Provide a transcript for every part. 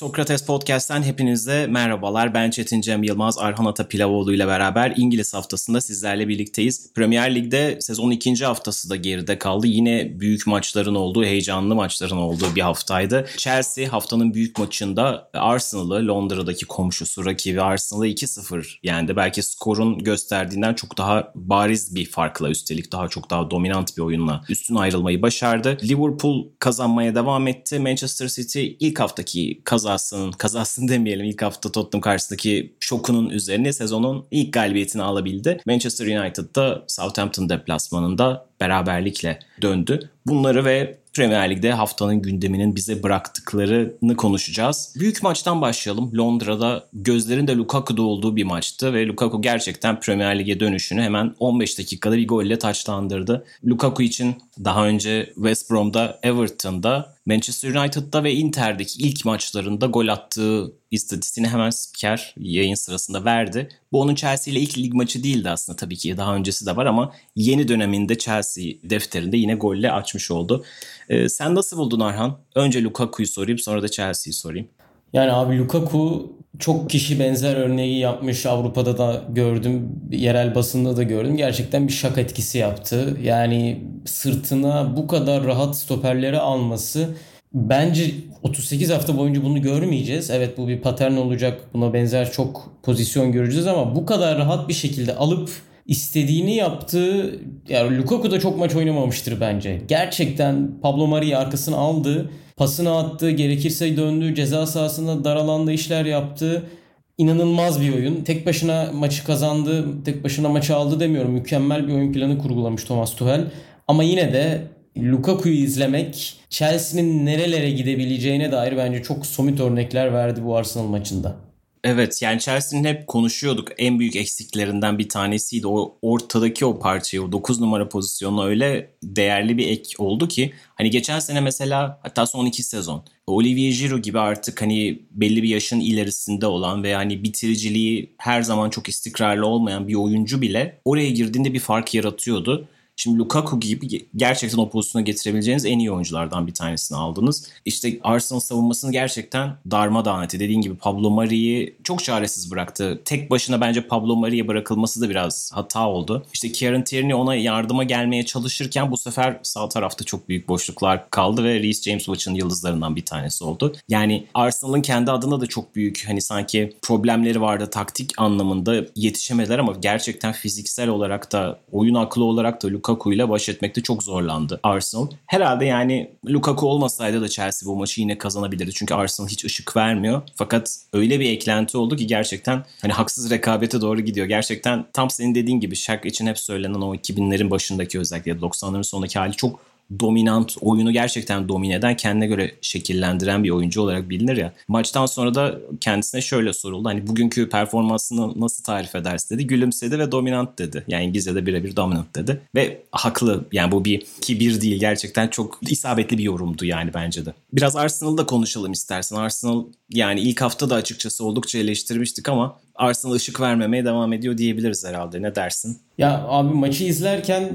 Sokrates Podcast'ten hepinize merhabalar. Ben Çetin Cem Yılmaz, Arhan Ata Pilavoğlu ile beraber İngiliz haftasında sizlerle birlikteyiz. Premier Lig'de sezonun ikinci haftası da geride kaldı. Yine büyük maçların olduğu, heyecanlı maçların olduğu bir haftaydı. Chelsea haftanın büyük maçında Arsenal'ı, Londra'daki komşusu rakibi Arsenal'ı 2-0 yendi. Belki skorun gösterdiğinden çok daha bariz bir farkla üstelik daha çok daha dominant bir oyunla üstün ayrılmayı başardı. Liverpool kazanmaya devam etti. Manchester City ilk haftaki kazan kazasının, kazasını demeyelim ilk hafta Tottenham karşısındaki şokunun üzerine sezonun ilk galibiyetini alabildi. Manchester United da Southampton deplasmanında beraberlikle döndü. Bunları ve Premier Lig'de haftanın gündeminin bize bıraktıklarını konuşacağız. Büyük maçtan başlayalım. Londra'da gözlerin de Lukaku'da olduğu bir maçtı ve Lukaku gerçekten Premier Lig'e dönüşünü hemen 15 dakikada bir golle taçlandırdı. Lukaku için daha önce West Brom'da, Everton'da, Manchester United'da ve Inter'deki ilk maçlarında gol attığı istatistiğini hemen spiker yayın sırasında verdi. Bu onun Chelsea ile ilk lig maçı değildi aslında tabii ki daha öncesi de var ama yeni döneminde Chelsea defterinde yine golle açmış oldu. Ee, sen nasıl buldun Arhan? Önce Lukaku'yu sorayım sonra da Chelsea'yi sorayım. Yani abi Lukaku çok kişi benzer örneği yapmış Avrupa'da da gördüm, yerel basında da gördüm. Gerçekten bir şak etkisi yaptı. Yani sırtına bu kadar rahat stoperleri alması bence 38 hafta boyunca bunu görmeyeceğiz. Evet bu bir patern olacak. Buna benzer çok pozisyon göreceğiz ama bu kadar rahat bir şekilde alıp istediğini yaptığı yani Lukaku da çok maç oynamamıştır bence. Gerçekten Pablo Mari'yi arkasına aldı. Pasını attı. Gerekirse döndü. Ceza sahasında dar alanda işler yaptı. İnanılmaz bir oyun. Tek başına maçı kazandı. Tek başına maçı aldı demiyorum. Mükemmel bir oyun planı kurgulamış Thomas Tuchel. Ama yine de Lukaku'yu izlemek Chelsea'nin nerelere gidebileceğine dair bence çok somut örnekler verdi bu Arsenal maçında. Evet yani Chelsea'nin hep konuşuyorduk en büyük eksiklerinden bir tanesiydi. O ortadaki o parçayı o 9 numara pozisyonu öyle değerli bir ek oldu ki hani geçen sene mesela hatta son iki sezon Olivier Giroud gibi artık hani belli bir yaşın ilerisinde olan ve hani bitiriciliği her zaman çok istikrarlı olmayan bir oyuncu bile oraya girdiğinde bir fark yaratıyordu. Şimdi Lukaku gibi gerçekten o pozisyona getirebileceğiniz en iyi oyunculardan bir tanesini aldınız. İşte Arsenal savunmasını gerçekten darmadağın etti. Dediğin gibi Pablo Mari'yi çok çaresiz bıraktı. Tek başına bence Pablo Mari'ye bırakılması da biraz hata oldu. İşte Kieran Tierney ona yardıma gelmeye çalışırken bu sefer sağ tarafta çok büyük boşluklar kaldı ve Reece James maçın yıldızlarından bir tanesi oldu. Yani Arsenal'ın kendi adına da çok büyük hani sanki problemleri vardı taktik anlamında yetişemediler ama gerçekten fiziksel olarak da oyun aklı olarak da Lukaku Lukaku ile baş etmekte çok zorlandı Arsenal. Herhalde yani Lukaku olmasaydı da Chelsea bu maçı yine kazanabilirdi. Çünkü Arsenal hiç ışık vermiyor. Fakat öyle bir eklenti oldu ki gerçekten hani haksız rekabete doğru gidiyor. Gerçekten tam senin dediğin gibi Shaq için hep söylenen o 2000'lerin başındaki özellikle 90'ların sonundaki hali çok dominant, oyunu gerçekten domine eden, kendine göre şekillendiren bir oyuncu olarak bilinir ya. Maçtan sonra da kendisine şöyle soruldu. Hani bugünkü performansını nasıl tarif edersin dedi. Gülümsedi ve dominant dedi. Yani İngilizce'de birebir dominant dedi. Ve haklı. Yani bu bir kibir değil. Gerçekten çok isabetli bir yorumdu yani bence de. Biraz Arsenal'da konuşalım istersen. Arsenal yani ilk hafta da açıkçası oldukça eleştirmiştik ama Arsenal ışık vermemeye devam ediyor diyebiliriz herhalde. Ne dersin? Ya abi maçı izlerken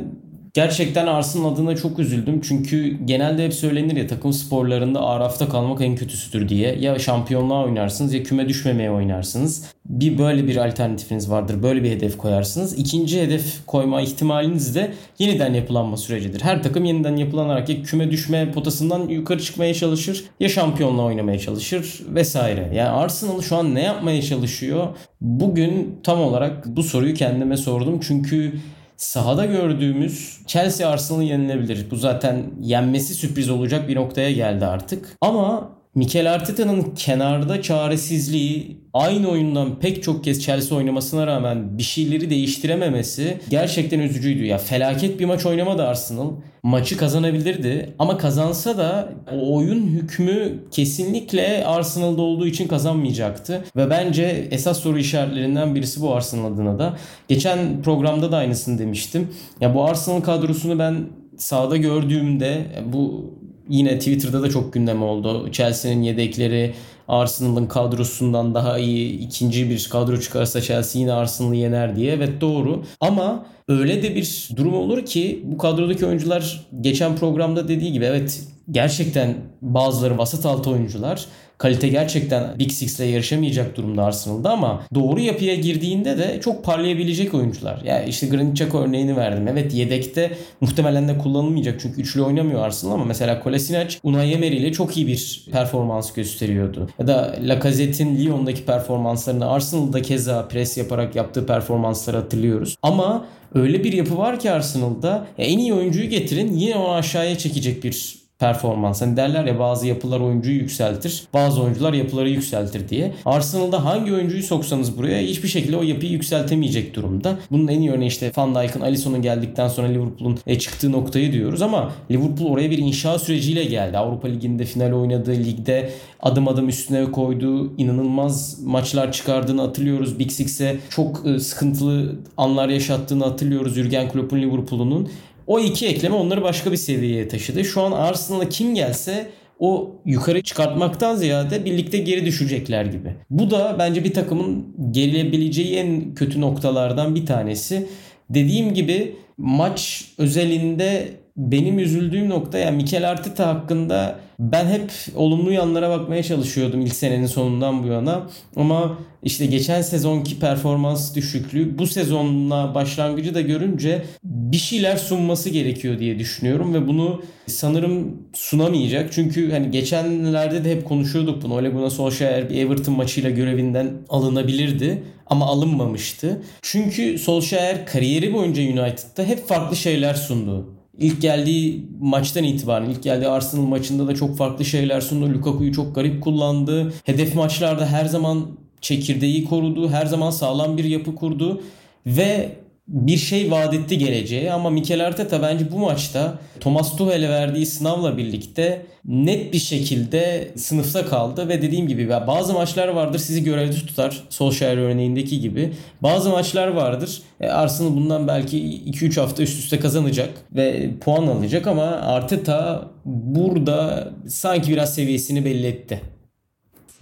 Gerçekten Arsenal adına çok üzüldüm. Çünkü genelde hep söylenir ya takım sporlarında arafta kalmak en kötüsüdür diye. Ya şampiyonluğa oynarsınız ya küme düşmemeye oynarsınız. Bir böyle bir alternatifiniz vardır. Böyle bir hedef koyarsınız. İkinci hedef koyma ihtimaliniz de yeniden yapılanma sürecidir. Her takım yeniden yapılanarak ya küme düşme potasından yukarı çıkmaya çalışır ya şampiyonluğa oynamaya çalışır vesaire. Yani Arsenal şu an ne yapmaya çalışıyor? Bugün tam olarak bu soruyu kendime sordum. Çünkü sahada gördüğümüz Chelsea Arsenal'ı yenilebilir. Bu zaten yenmesi sürpriz olacak bir noktaya geldi artık. Ama Mikel Arteta'nın kenarda çaresizliği aynı oyundan pek çok kez Chelsea oynamasına rağmen bir şeyleri değiştirememesi gerçekten üzücüydü. Ya felaket bir maç oynamadı Arsenal. Maçı kazanabilirdi ama kazansa da o oyun hükmü kesinlikle Arsenal'da olduğu için kazanmayacaktı. Ve bence esas soru işaretlerinden birisi bu Arsenal adına da. Geçen programda da aynısını demiştim. Ya bu Arsenal kadrosunu ben sahada gördüğümde bu yine Twitter'da da çok gündem oldu. Chelsea'nin yedekleri Arsenal'ın kadrosundan daha iyi ikinci bir kadro çıkarsa Chelsea yine Arsenal'ı yener diye. Evet doğru. Ama öyle de bir durum olur ki bu kadrodaki oyuncular geçen programda dediği gibi evet gerçekten bazıları vasat altı oyuncular kalite gerçekten Big Six ile yarışamayacak durumda Arsenal'da ama doğru yapıya girdiğinde de çok parlayabilecek oyuncular. Ya yani işte Granit Xhaka örneğini verdim. Evet yedekte muhtemelen de kullanılmayacak çünkü üçlü oynamıyor Arsenal ama mesela Kolasinac Unai Emery ile çok iyi bir performans gösteriyordu. Ya da Lacazette'in Lyon'daki performanslarını Arsenal'da keza pres yaparak yaptığı performansları hatırlıyoruz. Ama öyle bir yapı var ki Arsenal'da en iyi oyuncuyu getirin yine onu aşağıya çekecek bir performans. Hani derler ya bazı yapılar oyuncuyu yükseltir, bazı oyuncular yapıları yükseltir diye. Arsenal'da hangi oyuncuyu soksanız buraya hiçbir şekilde o yapıyı yükseltemeyecek durumda. Bunun en iyi örneği işte Van Dijk'ın, Alisson'un geldikten sonra Liverpool'un e, çıktığı noktayı diyoruz ama Liverpool oraya bir inşa süreciyle geldi. Avrupa Ligi'nde final oynadı, ligde adım adım üstüne koydu, inanılmaz maçlar çıkardığını hatırlıyoruz. Big Six'e çok e, sıkıntılı anlar yaşattığını hatırlıyoruz Jurgen Klopp'un Liverpool'unun. O iki ekleme onları başka bir seviyeye taşıdı. Şu an Arsenal'a kim gelse o yukarı çıkartmaktan ziyade birlikte geri düşecekler gibi. Bu da bence bir takımın gerilebileceği en kötü noktalardan bir tanesi. Dediğim gibi maç özelinde benim üzüldüğüm nokta yani Mikel Arteta hakkında ben hep olumlu yanlara bakmaya çalışıyordum ilk senenin sonundan bu yana. Ama işte geçen sezonki performans düşüklüğü bu sezonla başlangıcı da görünce bir şeyler sunması gerekiyor diye düşünüyorum ve bunu sanırım sunamayacak. Çünkü hani geçenlerde de hep konuşuyorduk bunu. Ole Gunnar Solskjaer bir Everton maçıyla görevinden alınabilirdi ama alınmamıştı. Çünkü Solskjaer kariyeri boyunca United'da hep farklı şeyler sundu. İlk geldiği maçtan itibaren, ilk geldiği Arsenal maçında da çok farklı şeyler sundu. Lukaku'yu çok garip kullandı. Hedef maçlarda her zaman çekirdeği korudu. Her zaman sağlam bir yapı kurdu. Ve bir şey vaat etti geleceğe ama Mikel Arteta bence bu maçta Thomas Tuchel'e verdiği sınavla birlikte net bir şekilde sınıfta kaldı ve dediğim gibi bazı maçlar vardır sizi görevde tutar Solskjaer örneğindeki gibi. Bazı maçlar vardır e, Arsenal bundan belki 2-3 hafta üst üste kazanacak ve puan alacak ama Arteta burada sanki biraz seviyesini belli etti.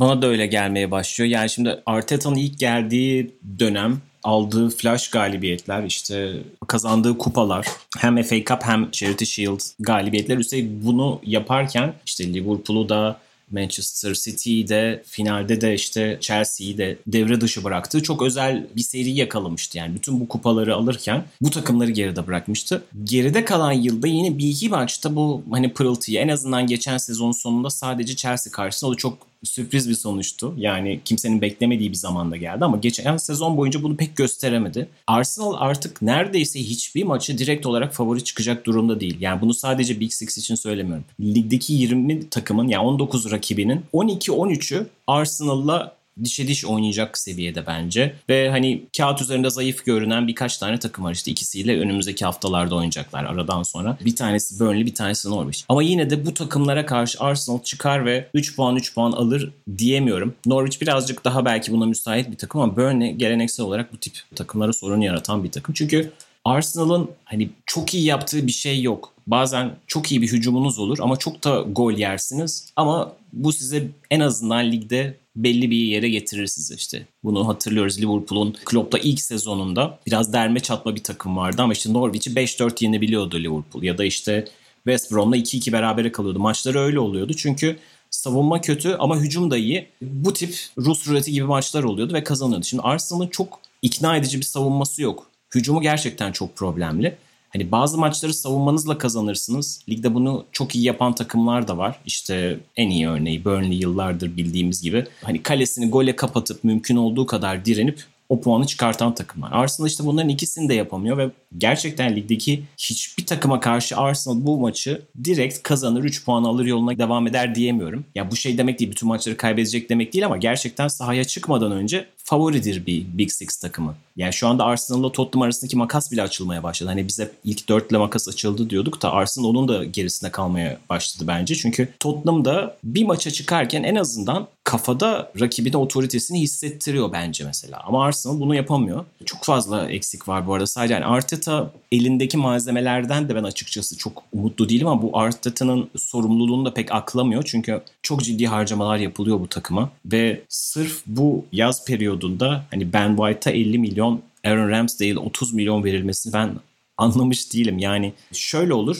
Bana da öyle gelmeye başlıyor. Yani şimdi Arteta'nın ilk geldiği dönem aldığı flash galibiyetler işte kazandığı kupalar hem FA Cup hem Charity Shield galibiyetler üstelik bunu yaparken işte Liverpool'u da Manchester City'yi de finalde de işte Chelsea'yi de devre dışı bıraktığı çok özel bir seri yakalamıştı. Yani bütün bu kupaları alırken bu takımları geride bırakmıştı. Geride kalan yılda yine bir iki maçta bu hani pırıltıyı en azından geçen sezon sonunda sadece Chelsea karşısında o da çok sürpriz bir sonuçtu. Yani kimsenin beklemediği bir zamanda geldi ama geçen sezon boyunca bunu pek gösteremedi. Arsenal artık neredeyse hiçbir maçı direkt olarak favori çıkacak durumda değil. Yani bunu sadece Big Six için söylemiyorum. Ligdeki 20 takımın yani 19 rakibinin 12-13'ü Arsenal'la dişe diş oynayacak seviyede bence. Ve hani kağıt üzerinde zayıf görünen birkaç tane takım var işte ikisiyle önümüzdeki haftalarda oynayacaklar aradan sonra. Bir tanesi Burnley bir tanesi Norwich. Ama yine de bu takımlara karşı Arsenal çıkar ve 3 puan 3 puan alır diyemiyorum. Norwich birazcık daha belki buna müsait bir takım ama Burnley geleneksel olarak bu tip takımlara sorun yaratan bir takım. Çünkü Arsenal'ın hani çok iyi yaptığı bir şey yok. Bazen çok iyi bir hücumunuz olur ama çok da gol yersiniz. Ama bu size en azından ligde belli bir yere getirir sizi işte. Bunu hatırlıyoruz Liverpool'un Klopp'la ilk sezonunda biraz derme çatma bir takım vardı ama işte Norwich'i 5-4 yenebiliyordu Liverpool ya da işte West Brom'la 2-2 berabere kalıyordu. Maçları öyle oluyordu çünkü savunma kötü ama hücum da iyi. Bu tip Rus ruleti gibi maçlar oluyordu ve kazanıyordu. Şimdi Arsenal'ın çok ikna edici bir savunması yok. Hücumu gerçekten çok problemli. Hani bazı maçları savunmanızla kazanırsınız. Ligde bunu çok iyi yapan takımlar da var. İşte en iyi örneği Burnley yıllardır bildiğimiz gibi. Hani kalesini gole kapatıp mümkün olduğu kadar direnip o puanı çıkartan takımlar. Arsenal işte bunların ikisini de yapamıyor ve gerçekten ligdeki hiçbir takıma karşı Arsenal bu maçı direkt kazanır 3 puan alır yoluna devam eder diyemiyorum. Ya bu şey demek değil bütün maçları kaybedecek demek değil ama gerçekten sahaya çıkmadan önce favoridir bir Big Six takımı. Yani şu anda Arsenal'la Tottenham arasındaki makas bile açılmaya başladı. Hani bize ilk dörtle makas açıldı diyorduk da Arsenal onun da gerisinde kalmaya başladı bence. Çünkü Tottenham da bir maça çıkarken en azından kafada rakibine otoritesini hissettiriyor bence mesela. Ama Arsenal bunu yapamıyor. Çok fazla eksik var bu arada. Sadece yani Arteta elindeki malzemelerden de ben açıkçası çok umutlu değilim ama bu Arteta'nın sorumluluğunu da pek aklamıyor. Çünkü çok ciddi harcamalar yapılıyor bu takıma ve sırf bu yaz periyodunda hani Ben White'a 50 milyon Aaron Ramsdale 30 milyon verilmesini ben anlamış değilim. Yani şöyle olur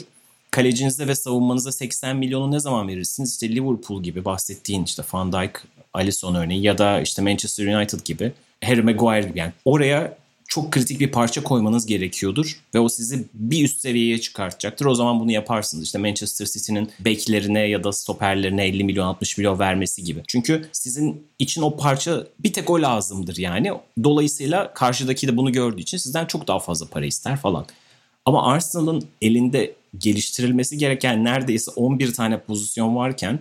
kalecinizde ve savunmanıza 80 milyonu ne zaman verirsiniz? İşte Liverpool gibi bahsettiğin işte Van Dijk, Alisson örneği ya da işte Manchester United gibi Harry Maguire gibi yani oraya çok kritik bir parça koymanız gerekiyordur ve o sizi bir üst seviyeye çıkartacaktır. O zaman bunu yaparsınız. İşte Manchester City'nin beklerine ya da stoperlerine 50 milyon 60 milyon vermesi gibi. Çünkü sizin için o parça bir tek o lazımdır yani. Dolayısıyla karşıdaki de bunu gördüğü için sizden çok daha fazla para ister falan. Ama Arsenal'ın elinde geliştirilmesi gereken neredeyse 11 tane pozisyon varken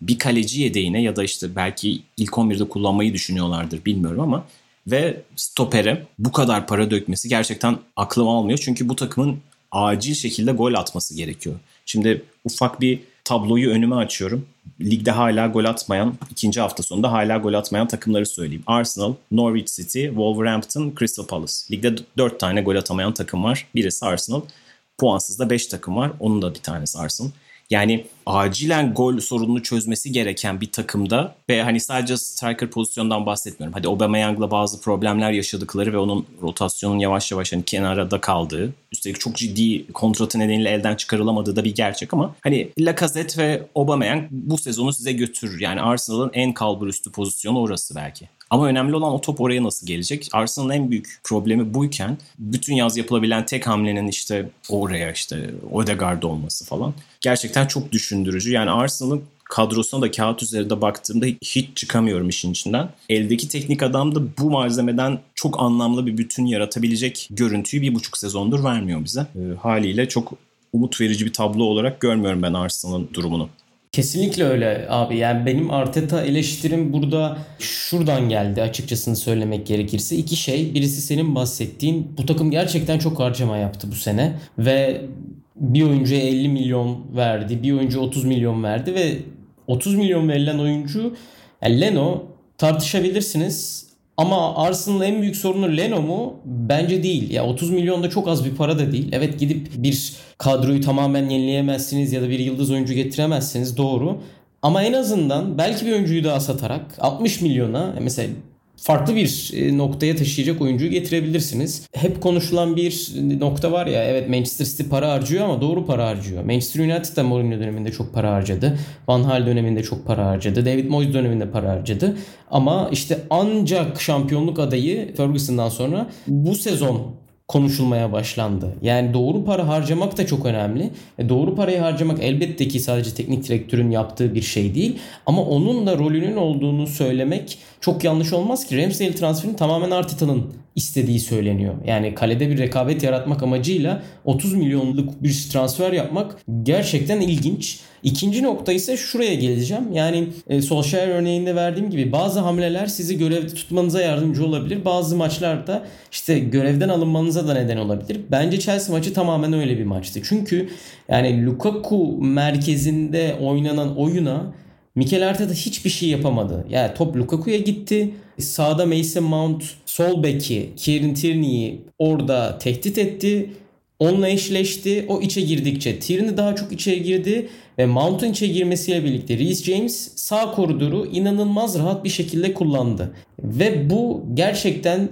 bir kaleci yedeğine ya da işte belki ilk 11'de kullanmayı düşünüyorlardır bilmiyorum ama ve stopere bu kadar para dökmesi gerçekten aklım almıyor. Çünkü bu takımın acil şekilde gol atması gerekiyor. Şimdi ufak bir tabloyu önüme açıyorum. Ligde hala gol atmayan, ikinci hafta sonunda hala gol atmayan takımları söyleyeyim. Arsenal, Norwich City, Wolverhampton, Crystal Palace. Ligde 4 tane gol atamayan takım var. Birisi Arsenal. Puansız da 5 takım var. Onun da bir tanesi Arsenal. Yani acilen gol sorununu çözmesi gereken bir takımda ve hani sadece striker pozisyondan bahsetmiyorum. Hadi Aubameyang'la bazı problemler yaşadıkları ve onun rotasyonun yavaş yavaş hani kenarda kaldığı, üstelik çok ciddi kontratı nedeniyle elden çıkarılamadığı da bir gerçek ama hani Lacazette ve Aubameyang bu sezonu size götürür. Yani Arsenal'ın en kalbur üstü pozisyonu orası belki. Ama önemli olan o top oraya nasıl gelecek? Arsenal'ın en büyük problemi buyken bütün yaz yapılabilen tek hamlenin işte oraya işte Odegaard olması falan gerçekten çok düşündürücü. Yani Arsenal'ın kadrosuna da kağıt üzerinde baktığımda hiç çıkamıyorum işin içinden. Eldeki teknik adam da bu malzemeden çok anlamlı bir bütün yaratabilecek görüntüyü bir buçuk sezondur vermiyor bize. E, haliyle çok umut verici bir tablo olarak görmüyorum ben Arsenal'ın durumunu. Kesinlikle öyle abi. Yani benim Arteta eleştirim burada şuradan geldi açıkçasını söylemek gerekirse. iki şey. Birisi senin bahsettiğin bu takım gerçekten çok harcama yaptı bu sene. Ve bir oyuncuya 50 milyon verdi. Bir oyuncu 30 milyon verdi ve 30 milyon verilen oyuncu yani Leno tartışabilirsiniz ama Arsenal'ın en büyük sorunu Leno mu? Bence değil. Ya 30 milyon da çok az bir para da değil. Evet gidip bir kadroyu tamamen yenileyemezsiniz ya da bir yıldız oyuncu getiremezsiniz doğru. Ama en azından belki bir oyuncuyu daha satarak 60 milyona mesela farklı bir e, noktaya taşıyacak oyuncuyu getirebilirsiniz. Hep konuşulan bir nokta var ya evet Manchester City para harcıyor ama doğru para harcıyor. Manchester United da Mourinho döneminde çok para harcadı. Van Hal döneminde çok para harcadı. David Moyes döneminde para harcadı. Ama işte ancak şampiyonluk adayı Ferguson'dan sonra bu sezon konuşulmaya başlandı. Yani doğru para harcamak da çok önemli. E doğru parayı harcamak elbette ki sadece teknik direktörün yaptığı bir şey değil. Ama onun da rolünün olduğunu söylemek çok yanlış olmaz ki. Ramsdale transferini tamamen Arteta'nın istediği söyleniyor. Yani kalede bir rekabet yaratmak amacıyla 30 milyonluk bir transfer yapmak gerçekten ilginç. İkinci nokta ise şuraya geleceğim. Yani e, Solskjaer örneğinde verdiğim gibi bazı hamleler sizi görevde tutmanıza yardımcı olabilir. Bazı maçlarda işte görevden alınmanıza da neden olabilir. Bence Chelsea maçı tamamen öyle bir maçtı. Çünkü yani Lukaku merkezinde oynanan oyuna Mikel Arteta hiçbir şey yapamadı. Yani top Lukaku'ya gitti. Sağda Mason Mount sol beki Kieran Tierney'i orada tehdit etti. Onunla eşleşti. O içe girdikçe Tierney daha çok içe girdi ve Mount'un içe girmesiyle birlikte Reece James sağ koridoru inanılmaz rahat bir şekilde kullandı. Ve bu gerçekten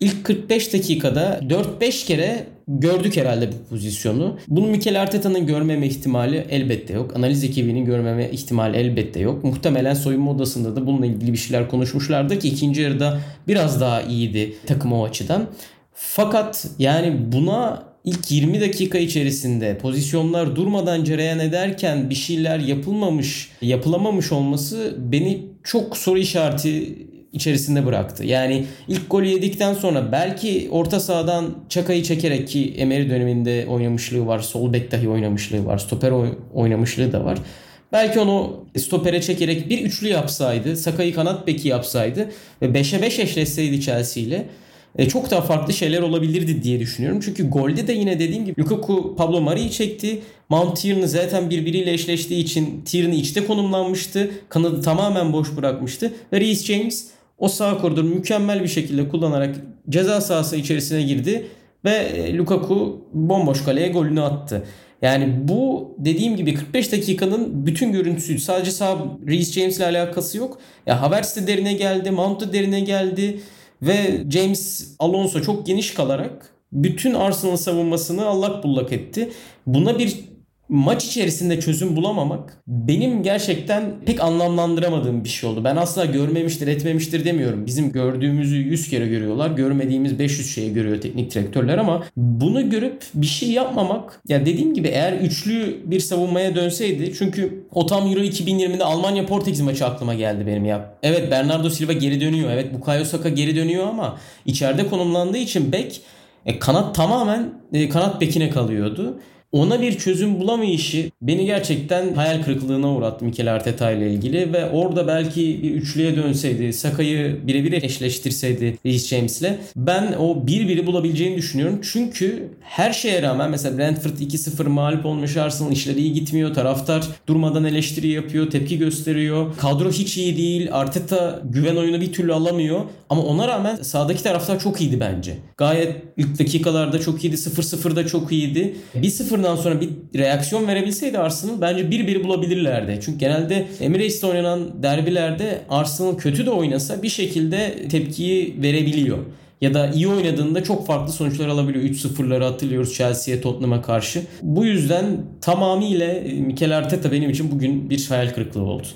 ilk 45 dakikada 4-5 kere gördük herhalde bu pozisyonu. Bunu Mikel Arteta'nın görmeme ihtimali elbette yok. Analiz ekibinin görmeme ihtimali elbette yok. Muhtemelen soyunma odasında da bununla ilgili bir şeyler konuşmuşlardı ki ikinci yarıda biraz daha iyiydi takım o açıdan. Fakat yani buna ilk 20 dakika içerisinde pozisyonlar durmadan cereyan ederken bir şeyler yapılmamış, yapılamamış olması beni çok soru işareti içerisinde bıraktı. Yani ilk golü yedikten sonra belki orta sahadan Çaka'yı çekerek ki Emery döneminde oynamışlığı var. Sol bek dahi oynamışlığı var. Stoper oynamışlığı da var. Belki onu stopere çekerek bir üçlü yapsaydı, Saka'yı kanat beki yapsaydı ve 5'e 5 eşleşseydi Chelsea ile e, çok daha farklı şeyler olabilirdi diye düşünüyorum. Çünkü golde de yine dediğim gibi Lukaku Pablo Mari'yi çekti. Mount Tierney zaten birbiriyle eşleştiği için Tierney içte konumlanmıştı. Kanadı tamamen boş bırakmıştı. Ve Reece James o sağ koridoru mükemmel bir şekilde kullanarak ceza sahası içerisine girdi. Ve e, Lukaku bomboş kaleye golünü attı. Yani bu dediğim gibi 45 dakikanın bütün görüntüsü sadece sağ Reece James ile alakası yok. Ya Havertz de derine geldi, Mount da derine geldi. Ve James Alonso çok geniş kalarak bütün Arsenal savunmasını allak bullak etti. Buna bir maç içerisinde çözüm bulamamak benim gerçekten pek anlamlandıramadığım bir şey oldu. Ben asla görmemiştir, etmemiştir demiyorum. Bizim gördüğümüzü 100 kere görüyorlar. Görmediğimiz 500 şeyi görüyor teknik direktörler ama bunu görüp bir şey yapmamak ya dediğim gibi eğer üçlü bir savunmaya dönseydi çünkü o tam Euro 2020'de Almanya Portekiz maçı aklıma geldi benim ya. Evet Bernardo Silva geri dönüyor. Evet Bukayo Saka geri dönüyor ama içeride konumlandığı için bek e, kanat tamamen e, kanat bekine kalıyordu ona bir çözüm bulamayışı beni gerçekten hayal kırıklığına uğrattı Mikel Arteta ile ilgili ve orada belki bir üçlüye dönseydi, Saka'yı birebir eşleştirseydi Reece James'le ben o bir biri bulabileceğini düşünüyorum. Çünkü her şeye rağmen mesela Brentford 2-0 mağlup olmuş Arsenal işleri iyi gitmiyor. Taraftar durmadan eleştiri yapıyor, tepki gösteriyor. Kadro hiç iyi değil. Arteta güven oyunu bir türlü alamıyor. Ama ona rağmen sağdaki taraftar çok iyiydi bence. Gayet ilk dakikalarda çok iyiydi. 0-0'da çok iyiydi. 1-0 sıfırdan sonra bir reaksiyon verebilseydi Arsenal bence 1-1 bulabilirlerdi. Çünkü genelde Emirates'te oynanan derbilerde Arsenal kötü de oynasa bir şekilde tepkiyi verebiliyor. Ya da iyi oynadığında çok farklı sonuçlar alabiliyor. 3-0'ları hatırlıyoruz Chelsea'ye Tottenham'a karşı. Bu yüzden tamamıyla Mikel Arteta benim için bugün bir hayal kırıklığı oldu.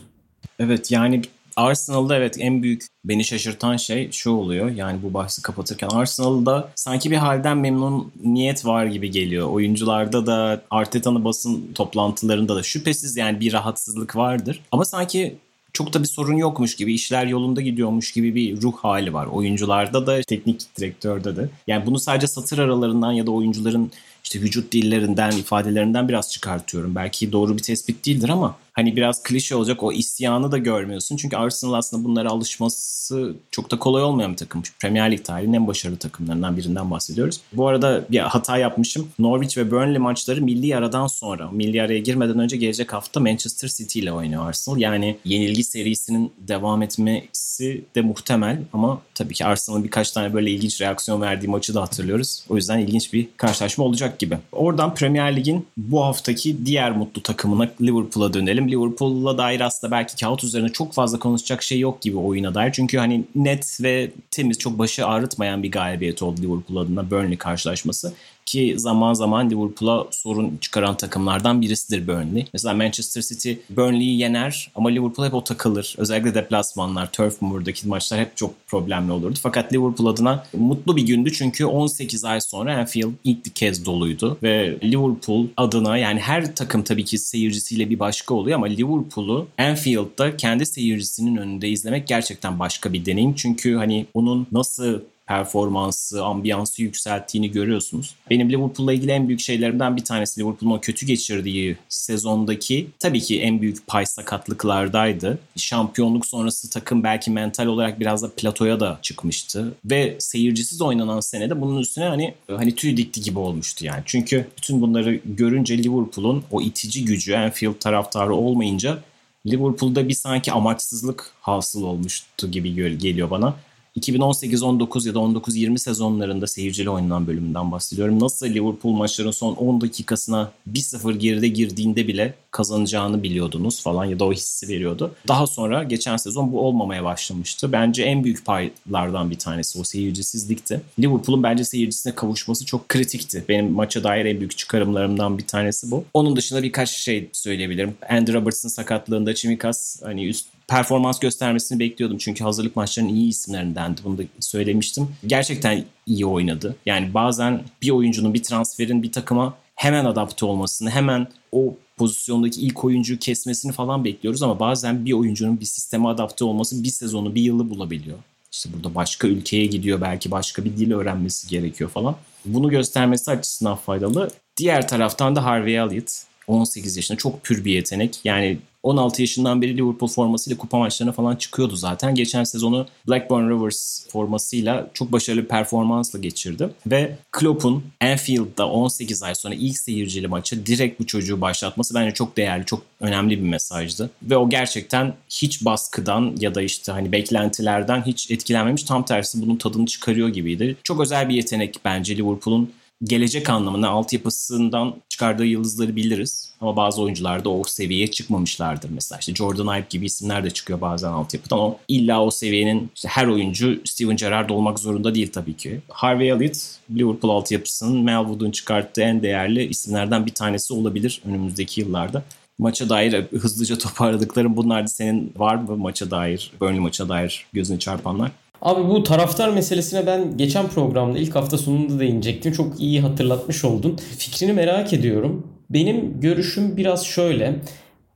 Evet yani Arsenal'da evet en büyük beni şaşırtan şey şu oluyor. Yani bu bahsi kapatırken Arsenal'da sanki bir halden memnun niyet var gibi geliyor. Oyuncularda da Arteta'nın basın toplantılarında da şüphesiz yani bir rahatsızlık vardır. Ama sanki çok da bir sorun yokmuş gibi, işler yolunda gidiyormuş gibi bir ruh hali var. Oyuncularda da, teknik direktörde de. Yani bunu sadece satır aralarından ya da oyuncuların işte vücut dillerinden, ifadelerinden biraz çıkartıyorum. Belki doğru bir tespit değildir ama hani biraz klişe olacak o isyanı da görmüyorsun. Çünkü Arsenal aslında bunlara alışması çok da kolay olmayan bir takım. Premier Lig tarihinin en başarılı takımlarından birinden bahsediyoruz. Bu arada bir hata yapmışım. Norwich ve Burnley maçları milli aradan sonra, milli araya girmeden önce gelecek hafta Manchester City ile oynuyor Arsenal. Yani yenilgi serisinin devam etmesi de muhtemel ama tabii ki Arsenal'ın birkaç tane böyle ilginç reaksiyon verdiği maçı da hatırlıyoruz. O yüzden ilginç bir karşılaşma olacak gibi. Oradan Premier Lig'in bu haftaki diğer mutlu takımına Liverpool'a dönelim diyelim. Liverpool'la dair aslında belki kağıt üzerine çok fazla konuşacak şey yok gibi oyuna dair. Çünkü hani net ve temiz çok başı ağrıtmayan bir galibiyet oldu Liverpool adına Burnley karşılaşması ki zaman zaman Liverpool'a sorun çıkaran takımlardan birisidir Burnley. Mesela Manchester City Burnley'i yener ama Liverpool hep o takılır. Özellikle deplasmanlar, Turf Moor'daki maçlar hep çok problemli olurdu. Fakat Liverpool adına mutlu bir gündü çünkü 18 ay sonra Anfield ilk kez doluydu ve Liverpool adına yani her takım tabii ki seyircisiyle bir başka oluyor ama Liverpool'u Anfield'da kendi seyircisinin önünde izlemek gerçekten başka bir deneyim. Çünkü hani onun nasıl performansı, ambiyansı yükselttiğini görüyorsunuz. Benim Liverpool'la ilgili en büyük şeylerimden bir tanesi Liverpool'un o kötü geçirdiği sezondaki tabii ki en büyük pay sakatlıklardaydı. Şampiyonluk sonrası takım belki mental olarak biraz da platoya da çıkmıştı ve seyircisiz oynanan senede bunun üstüne hani hani tüy dikti gibi olmuştu yani. Çünkü bütün bunları görünce Liverpool'un o itici gücü Anfield taraftarı olmayınca Liverpool'da bir sanki amaçsızlık hasıl olmuştu gibi geliyor bana. 2018-19 ya da 19-20 sezonlarında seyircili oynanan bölümünden bahsediyorum. Nasıl Liverpool maçların son 10 dakikasına 1-0 geride girdiğinde bile kazanacağını biliyordunuz falan ya da o hissi veriyordu. Daha sonra geçen sezon bu olmamaya başlamıştı. Bence en büyük paylardan bir tanesi o seyircisizlikti. Liverpool'un bence seyircisine kavuşması çok kritikti. Benim maça dair en büyük çıkarımlarımdan bir tanesi bu. Onun dışında birkaç şey söyleyebilirim. Andy Robertson sakatlığında Çimikas hani üst performans göstermesini bekliyordum. Çünkü hazırlık maçlarının iyi isimlerindendi. Bunu da söylemiştim. Gerçekten iyi oynadı. Yani bazen bir oyuncunun, bir transferin bir takıma hemen adapte olmasını, hemen o pozisyondaki ilk oyuncuyu kesmesini falan bekliyoruz ama bazen bir oyuncunun bir sisteme adapte olması bir sezonu, bir yılı bulabiliyor. İşte burada başka ülkeye gidiyor, belki başka bir dil öğrenmesi gerekiyor falan. Bunu göstermesi açısından faydalı. Diğer taraftan da Harvey Elliott 18 yaşında çok pür bir yetenek. Yani 16 yaşından beri Liverpool formasıyla kupa maçlarına falan çıkıyordu zaten. Geçen sezonu Blackburn Rovers formasıyla çok başarılı bir performansla geçirdi. Ve Klopp'un Anfield'da 18 ay sonra ilk seyircili maçı direkt bu çocuğu başlatması bence çok değerli, çok önemli bir mesajdı. Ve o gerçekten hiç baskıdan ya da işte hani beklentilerden hiç etkilenmemiş. Tam tersi bunun tadını çıkarıyor gibiydi. Çok özel bir yetenek bence Liverpool'un gelecek anlamında altyapısından çıkardığı yıldızları biliriz. Ama bazı oyuncular da o seviyeye çıkmamışlardır. Mesela işte Jordan Ibe gibi isimler de çıkıyor bazen altyapıdan. O illa o seviyenin işte her oyuncu Steven Gerrard olmak zorunda değil tabii ki. Harvey Elliott Liverpool altyapısının Melwood'un çıkarttığı en değerli isimlerden bir tanesi olabilir önümüzdeki yıllarda maça dair hızlıca toparladıklarım bunlar da senin var mı maça dair, Burnley maça dair gözüne çarpanlar? Abi bu taraftar meselesine ben geçen programda ilk hafta sonunda değinecektim. Çok iyi hatırlatmış oldun. Fikrini merak ediyorum. Benim görüşüm biraz şöyle.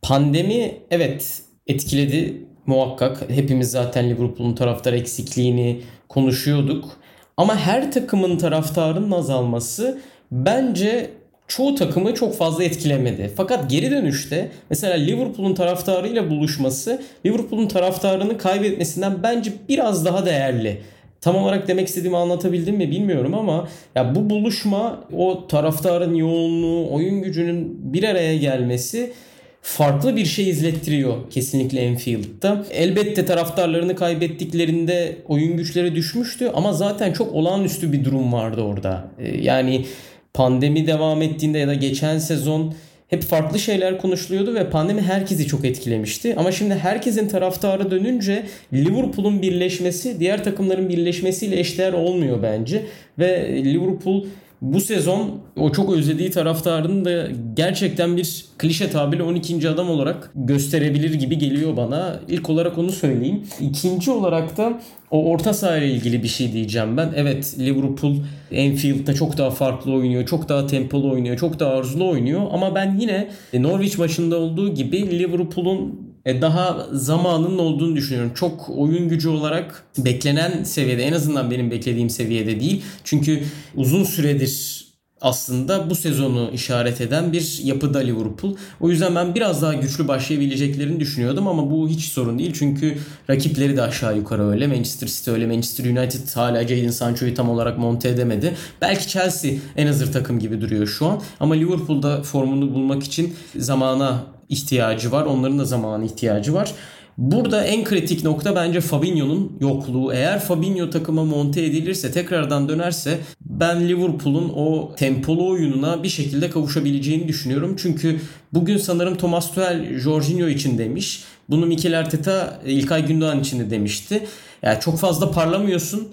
Pandemi evet etkiledi muhakkak. Hepimiz zaten Liverpool'un taraftar eksikliğini konuşuyorduk. Ama her takımın taraftarının azalması bence çoğu takımı çok fazla etkilemedi. Fakat geri dönüşte mesela Liverpool'un taraftarıyla buluşması Liverpool'un taraftarını kaybetmesinden bence biraz daha değerli. Tam olarak demek istediğimi anlatabildim mi bilmiyorum ama ya bu buluşma o taraftarın yoğunluğu, oyun gücünün bir araya gelmesi farklı bir şey izlettiriyor kesinlikle Enfield'da. Elbette taraftarlarını kaybettiklerinde oyun güçleri düşmüştü ama zaten çok olağanüstü bir durum vardı orada. Ee, yani pandemi devam ettiğinde ya da geçen sezon hep farklı şeyler konuşuluyordu ve pandemi herkesi çok etkilemişti. Ama şimdi herkesin taraftarı dönünce Liverpool'un birleşmesi diğer takımların birleşmesiyle eşdeğer olmuyor bence. Ve Liverpool bu sezon o çok özlediği taraftarını da gerçekten bir klişe tabirle 12. adam olarak gösterebilir gibi geliyor bana. İlk olarak onu söyleyeyim. İkinci olarak da o orta saha ile ilgili bir şey diyeceğim ben. Evet Liverpool Anfield'da çok daha farklı oynuyor. Çok daha tempolu oynuyor. Çok daha arzulu oynuyor. Ama ben yine Norwich maçında olduğu gibi Liverpool'un daha zamanının olduğunu düşünüyorum. Çok oyun gücü olarak beklenen seviyede en azından benim beklediğim seviyede değil. Çünkü uzun süredir aslında bu sezonu işaret eden bir yapıda Liverpool. O yüzden ben biraz daha güçlü başlayabileceklerini düşünüyordum ama bu hiç sorun değil. Çünkü rakipleri de aşağı yukarı öyle. Manchester City öyle. Manchester United hala Jadon Sancho'yu tam olarak monte edemedi. Belki Chelsea en hazır takım gibi duruyor şu an. Ama Liverpool'da formunu bulmak için zamana ihtiyacı var. Onların da zamana ihtiyacı var. Burada en kritik nokta bence Fabinho'nun yokluğu. Eğer Fabinho takıma monte edilirse, tekrardan dönerse ben Liverpool'un o tempolu oyununa bir şekilde kavuşabileceğini düşünüyorum. Çünkü bugün sanırım Thomas Tuchel Jorginho için demiş. Bunu Mikel Arteta İlkay Gündoğan için de demişti. Yani çok fazla parlamıyorsun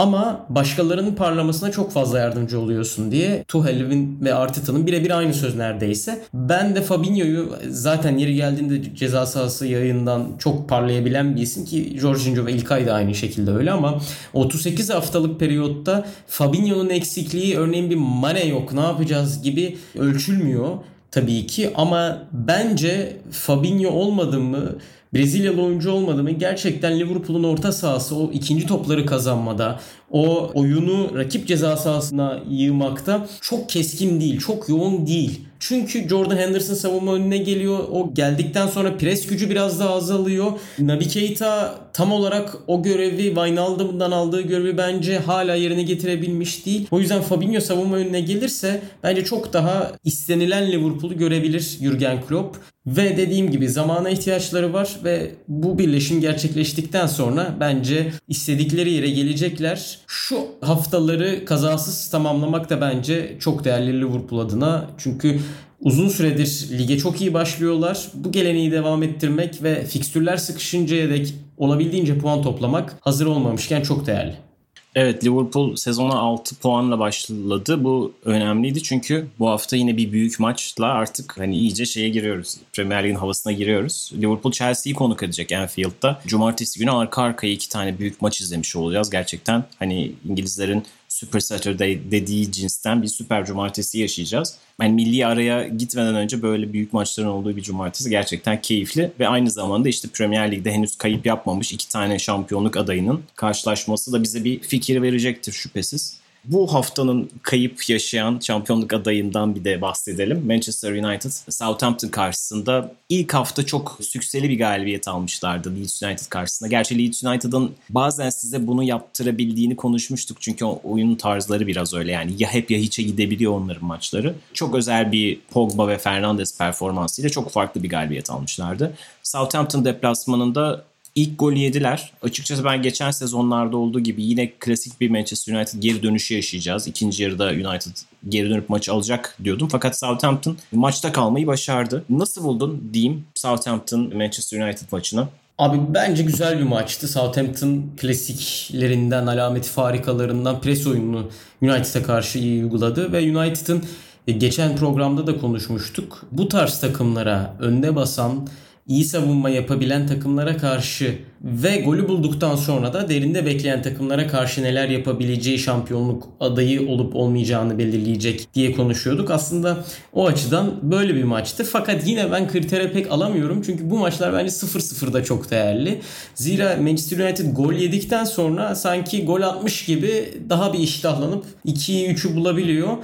ama başkalarının parlamasına çok fazla yardımcı oluyorsun diye Tuhel'in ve Arteta'nın birebir aynı söz neredeyse. Ben de Fabinho'yu zaten yeri geldiğinde ceza sahası yayından çok parlayabilen bir isim ki Jorginho ve İlkay da aynı şekilde öyle ama 38 haftalık periyotta Fabinho'nun eksikliği örneğin bir Mane yok ne yapacağız gibi ölçülmüyor tabii ki ama bence Fabinho olmadı mı Brezilyalı oyuncu olmadı mı gerçekten Liverpool'un orta sahası o ikinci topları kazanmada, o oyunu rakip ceza sahasına yığmakta çok keskin değil, çok yoğun değil. Çünkü Jordan Henderson savunma önüne geliyor. O geldikten sonra pres gücü biraz daha azalıyor. Naby Keita tam olarak o görevi Wijnaldum'dan aldığı görevi bence hala yerine getirebilmiş değil. O yüzden Fabinho savunma önüne gelirse bence çok daha istenilen Liverpool'u görebilir Jurgen Klopp. Ve dediğim gibi zamana ihtiyaçları var ve bu birleşim gerçekleştikten sonra bence istedikleri yere gelecekler. Şu haftaları kazasız tamamlamak da bence çok değerli Liverpool adına. Çünkü uzun süredir lige çok iyi başlıyorlar. Bu geleneği devam ettirmek ve fikstürler sıkışıncaya dek olabildiğince puan toplamak hazır olmamışken çok değerli. Evet Liverpool sezona 6 puanla başladı. Bu önemliydi çünkü bu hafta yine bir büyük maçla artık hani iyice şeye giriyoruz. Premier Lig'in havasına giriyoruz. Liverpool Chelsea'yi konuk edecek Anfield'da. Cumartesi günü arka arkaya iki tane büyük maç izlemiş olacağız. Gerçekten hani İngilizlerin Super Saturday dediği cinsten bir süper cumartesi yaşayacağız. Yani milli araya gitmeden önce böyle büyük maçların olduğu bir cumartesi gerçekten keyifli ve aynı zamanda işte Premier Lig'de henüz kayıp yapmamış iki tane şampiyonluk adayının karşılaşması da bize bir fikir verecektir şüphesiz. Bu haftanın kayıp yaşayan şampiyonluk adayından bir de bahsedelim. Manchester United Southampton karşısında ilk hafta çok sükseli bir galibiyet almışlardı Leeds United karşısında. Gerçi Leeds United'ın bazen size bunu yaptırabildiğini konuşmuştuk. Çünkü oyun tarzları biraz öyle yani. Ya hep ya hiçe gidebiliyor onların maçları. Çok özel bir Pogba ve Fernandes performansıyla çok farklı bir galibiyet almışlardı. Southampton deplasmanında İlk golü yediler. Açıkçası ben geçen sezonlarda olduğu gibi yine klasik bir Manchester United geri dönüşü yaşayacağız. İkinci yarıda United geri dönüp maçı alacak diyordum. Fakat Southampton maçta kalmayı başardı. Nasıl buldun diyeyim Southampton Manchester United maçını? Abi bence güzel bir maçtı. Southampton klasiklerinden, alameti farikalarından pres oyununu United'a karşı iyi uyguladı ve United'ın e, geçen programda da konuşmuştuk. Bu tarz takımlara önüne basan iyi savunma yapabilen takımlara karşı ve golü bulduktan sonra da derinde bekleyen takımlara karşı neler yapabileceği şampiyonluk adayı olup olmayacağını belirleyecek diye konuşuyorduk. Aslında o açıdan böyle bir maçtı. Fakat yine ben kritere pek alamıyorum. Çünkü bu maçlar bence 0-0'da çok değerli. Zira Manchester United gol yedikten sonra sanki gol atmış gibi daha bir iştahlanıp 2'yi 3'ü bulabiliyor.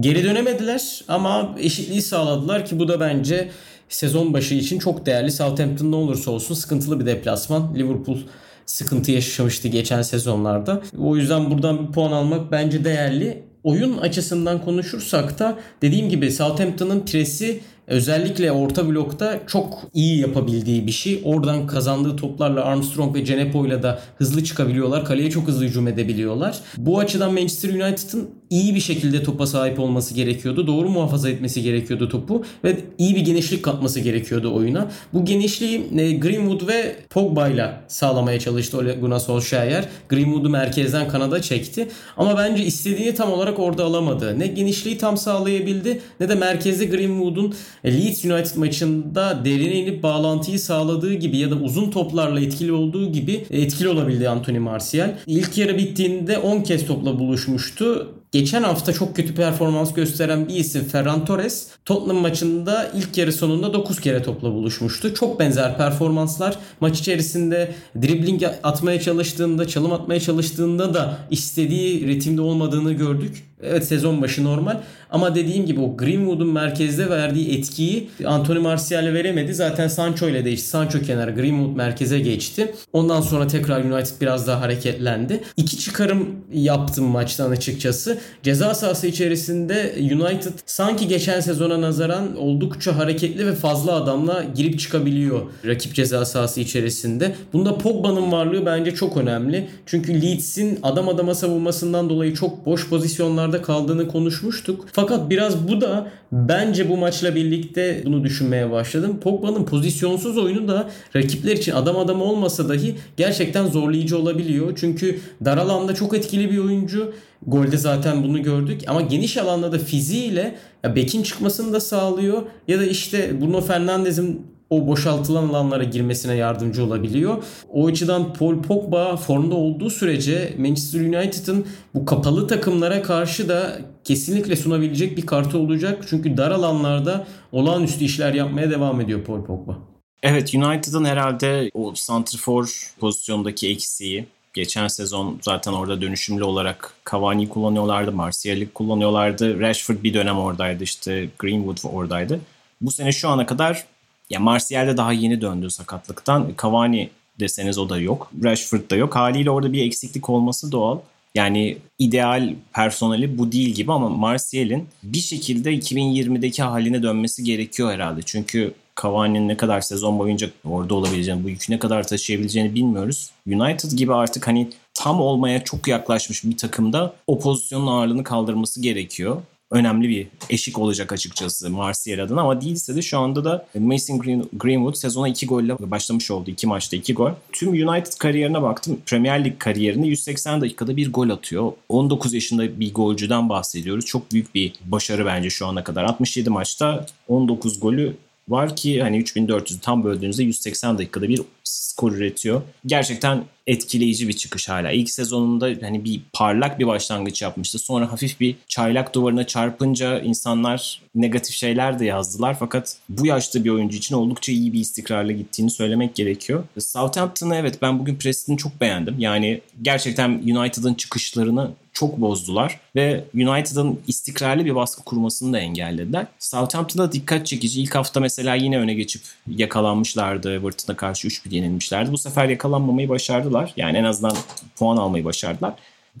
Geri dönemediler ama eşitliği sağladılar ki bu da bence sezon başı için çok değerli. Southampton ne olursa olsun sıkıntılı bir deplasman. Liverpool sıkıntı yaşamıştı geçen sezonlarda. O yüzden buradan bir puan almak bence değerli. Oyun açısından konuşursak da dediğim gibi Southampton'ın presi özellikle orta blokta çok iyi yapabildiği bir şey. Oradan kazandığı toplarla Armstrong ve Cenepo ile de hızlı çıkabiliyorlar. Kaleye çok hızlı hücum edebiliyorlar. Bu açıdan Manchester United'ın iyi bir şekilde topa sahip olması gerekiyordu. Doğru muhafaza etmesi gerekiyordu topu ve iyi bir genişlik katması gerekiyordu oyuna. Bu genişliği e, Greenwood ve Pogba ile sağlamaya çalıştı Ole Gunnar Solskjaer. Greenwood'u merkezden kanada çekti. Ama bence istediğini tam olarak orada alamadı. Ne genişliği tam sağlayabildi ne de merkezde Greenwood'un e, Leeds United maçında derine inip bağlantıyı sağladığı gibi ya da uzun toplarla etkili olduğu gibi etkili olabildi Anthony Martial. İlk yarı bittiğinde 10 kez topla buluşmuştu. Geçen hafta çok kötü performans gösteren bir isim Ferran Torres Tottenham maçında ilk yarı sonunda 9 kere topla buluşmuştu. Çok benzer performanslar. Maç içerisinde dribbling atmaya çalıştığında, çalım atmaya çalıştığında da istediği ritimde olmadığını gördük. Evet sezon başı normal ama dediğim gibi o Greenwood'un merkezde verdiği etkiyi Anthony Martial'e veremedi. Zaten Sancho ile değişti. Sancho kenara Greenwood merkeze geçti. Ondan sonra tekrar United biraz daha hareketlendi. İki çıkarım yaptım maçtan açıkçası. Ceza sahası içerisinde United sanki geçen sezona nazaran oldukça hareketli ve fazla adamla girip çıkabiliyor rakip ceza sahası içerisinde. Bunda Pogba'nın varlığı bence çok önemli. Çünkü Leeds'in adam adama savunmasından dolayı çok boş pozisyonlarda kaldığını konuşmuştuk. Fakat biraz bu da bence bu maçla birlikte bunu düşünmeye başladım. Pogba'nın pozisyonsuz oyunu da rakipler için adam adam olmasa dahi gerçekten zorlayıcı olabiliyor. Çünkü dar alanda çok etkili bir oyuncu. Golde zaten bunu gördük ama geniş alanda da fiziğiyle ya bekin çıkmasını da sağlıyor ya da işte Bruno Fernandes'in o boşaltılan alanlara girmesine yardımcı olabiliyor. O açıdan Paul Pogba formda olduğu sürece Manchester United'ın bu kapalı takımlara karşı da kesinlikle sunabilecek bir kartı olacak. Çünkü dar alanlarda olağanüstü işler yapmaya devam ediyor Paul Pogba. Evet United'ın herhalde o santrfor pozisyondaki eksiği geçen sezon zaten orada dönüşümlü olarak Cavani kullanıyorlardı, Martial'i kullanıyorlardı. Rashford bir dönem oradaydı işte Greenwood oradaydı. Bu sene şu ana kadar ya Martial de daha yeni döndü sakatlıktan. Cavani deseniz o da yok. Rashford da yok. Haliyle orada bir eksiklik olması doğal. Yani ideal personeli bu değil gibi ama Martial'in bir şekilde 2020'deki haline dönmesi gerekiyor herhalde. Çünkü Cavani'nin ne kadar sezon boyunca orada olabileceğini, bu yükü ne kadar taşıyabileceğini bilmiyoruz. United gibi artık hani tam olmaya çok yaklaşmış bir takımda o pozisyonun ağırlığını kaldırması gerekiyor önemli bir eşik olacak açıkçası Martial adına ama değilse de şu anda da Mason Green, Greenwood sezona 2 golle başlamış oldu. 2 maçta 2 gol. Tüm United kariyerine baktım. Premier Lig kariyerinde 180 dakikada bir gol atıyor. 19 yaşında bir golcüden bahsediyoruz. Çok büyük bir başarı bence şu ana kadar. 67 maçta 19 golü var ki hani 3400 tam böldüğünüzde 180 dakikada bir skor üretiyor. Gerçekten etkileyici bir çıkış hala. İlk sezonunda hani bir parlak bir başlangıç yapmıştı. Sonra hafif bir çaylak duvarına çarpınca insanlar negatif şeyler de yazdılar. Fakat bu yaşta bir oyuncu için oldukça iyi bir istikrarla gittiğini söylemek gerekiyor. Southampton'ı evet ben bugün Preston'ı çok beğendim. Yani gerçekten United'ın çıkışlarını çok bozdular ve United'ın istikrarlı bir baskı kurmasını da engellediler. Southampton'da dikkat çekici. İlk hafta mesela yine öne geçip yakalanmışlardı. Everton'a karşı 3-1 yenilmişlerdi. Bu sefer yakalanmamayı başardılar. Yani en azından puan almayı başardılar.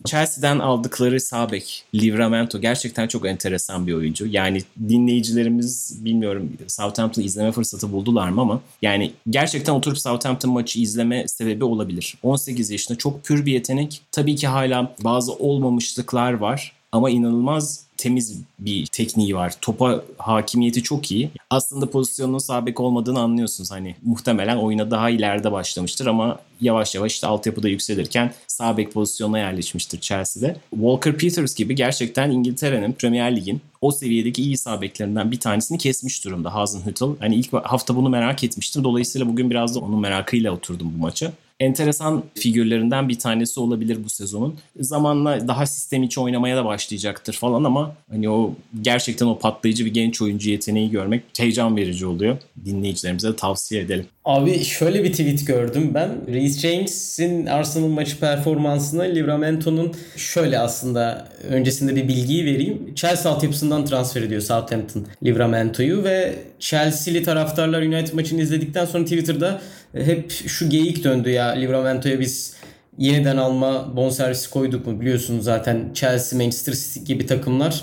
Chelsea'den aldıkları sağ bek Livramento gerçekten çok enteresan bir oyuncu. Yani dinleyicilerimiz bilmiyorum Southampton izleme fırsatı buldular mı ama yani gerçekten oturup Southampton maçı izleme sebebi olabilir. 18 yaşında çok pür bir yetenek. Tabii ki hala bazı olmamışlıklar var ama inanılmaz temiz bir tekniği var. Topa hakimiyeti çok iyi. Aslında pozisyonun sabek olmadığını anlıyorsunuz. Hani muhtemelen oyuna daha ileride başlamıştır ama yavaş yavaş işte altyapıda yükselirken sağ bek pozisyonuna yerleşmiştir Chelsea'de. Walker Peters gibi gerçekten İngiltere'nin Premier Lig'in o seviyedeki iyi sağ beklerinden bir tanesini kesmiş durumda Hasenhüttl. Hani ilk hafta bunu merak etmiştim. Dolayısıyla bugün biraz da onun merakıyla oturdum bu maça enteresan figürlerinden bir tanesi olabilir bu sezonun. Zamanla daha sistem içi oynamaya da başlayacaktır falan ama hani o gerçekten o patlayıcı bir genç oyuncu yeteneği görmek heyecan verici oluyor. Dinleyicilerimize de tavsiye edelim. Abi şöyle bir tweet gördüm ben. Reece James'in Arsenal maçı performansına Livramento'nun şöyle aslında öncesinde bir bilgiyi vereyim. Chelsea altyapısından transfer ediyor Southampton Livramento'yu ve Chelsea'li taraftarlar United maçını izledikten sonra Twitter'da hep şu geyik döndü ya Livramento'ya biz yeniden alma bonservisi koyduk mu biliyorsunuz zaten Chelsea, Manchester City gibi takımlar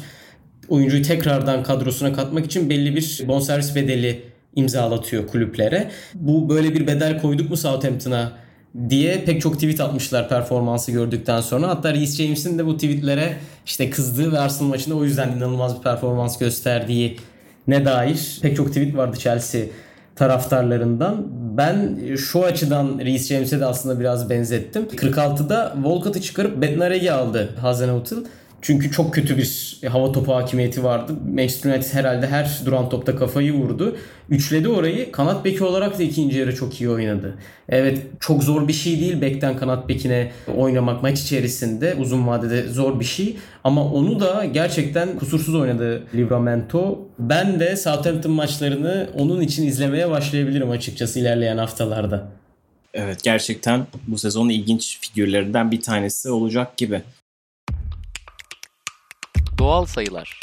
oyuncuyu tekrardan kadrosuna katmak için belli bir bonservis bedeli imzalatıyor kulüplere. Bu böyle bir bedel koyduk mu Southampton'a diye pek çok tweet atmışlar performansı gördükten sonra. Hatta Reece James'in de bu tweetlere işte kızdığı ve Arsenal maçında o yüzden inanılmaz bir performans gösterdiği ne dair pek çok tweet vardı Chelsea taraftarlarından. Ben şu açıdan Reece James'e de aslında biraz benzettim. 46'da Volkot'u çıkarıp Bednareg'i aldı Hazenhutl. Çünkü çok kötü bir hava topu hakimiyeti vardı. Manchester United herhalde her duran topta kafayı vurdu. Üçledi orayı. Kanat beki olarak da ikinci yarı çok iyi oynadı. Evet çok zor bir şey değil bekten kanat bekine oynamak maç içerisinde uzun vadede zor bir şey. Ama onu da gerçekten kusursuz oynadı Livramento. Ben de Southampton maçlarını onun için izlemeye başlayabilirim açıkçası ilerleyen haftalarda. Evet gerçekten bu sezonun ilginç figürlerinden bir tanesi olacak gibi. Doğal sayılar.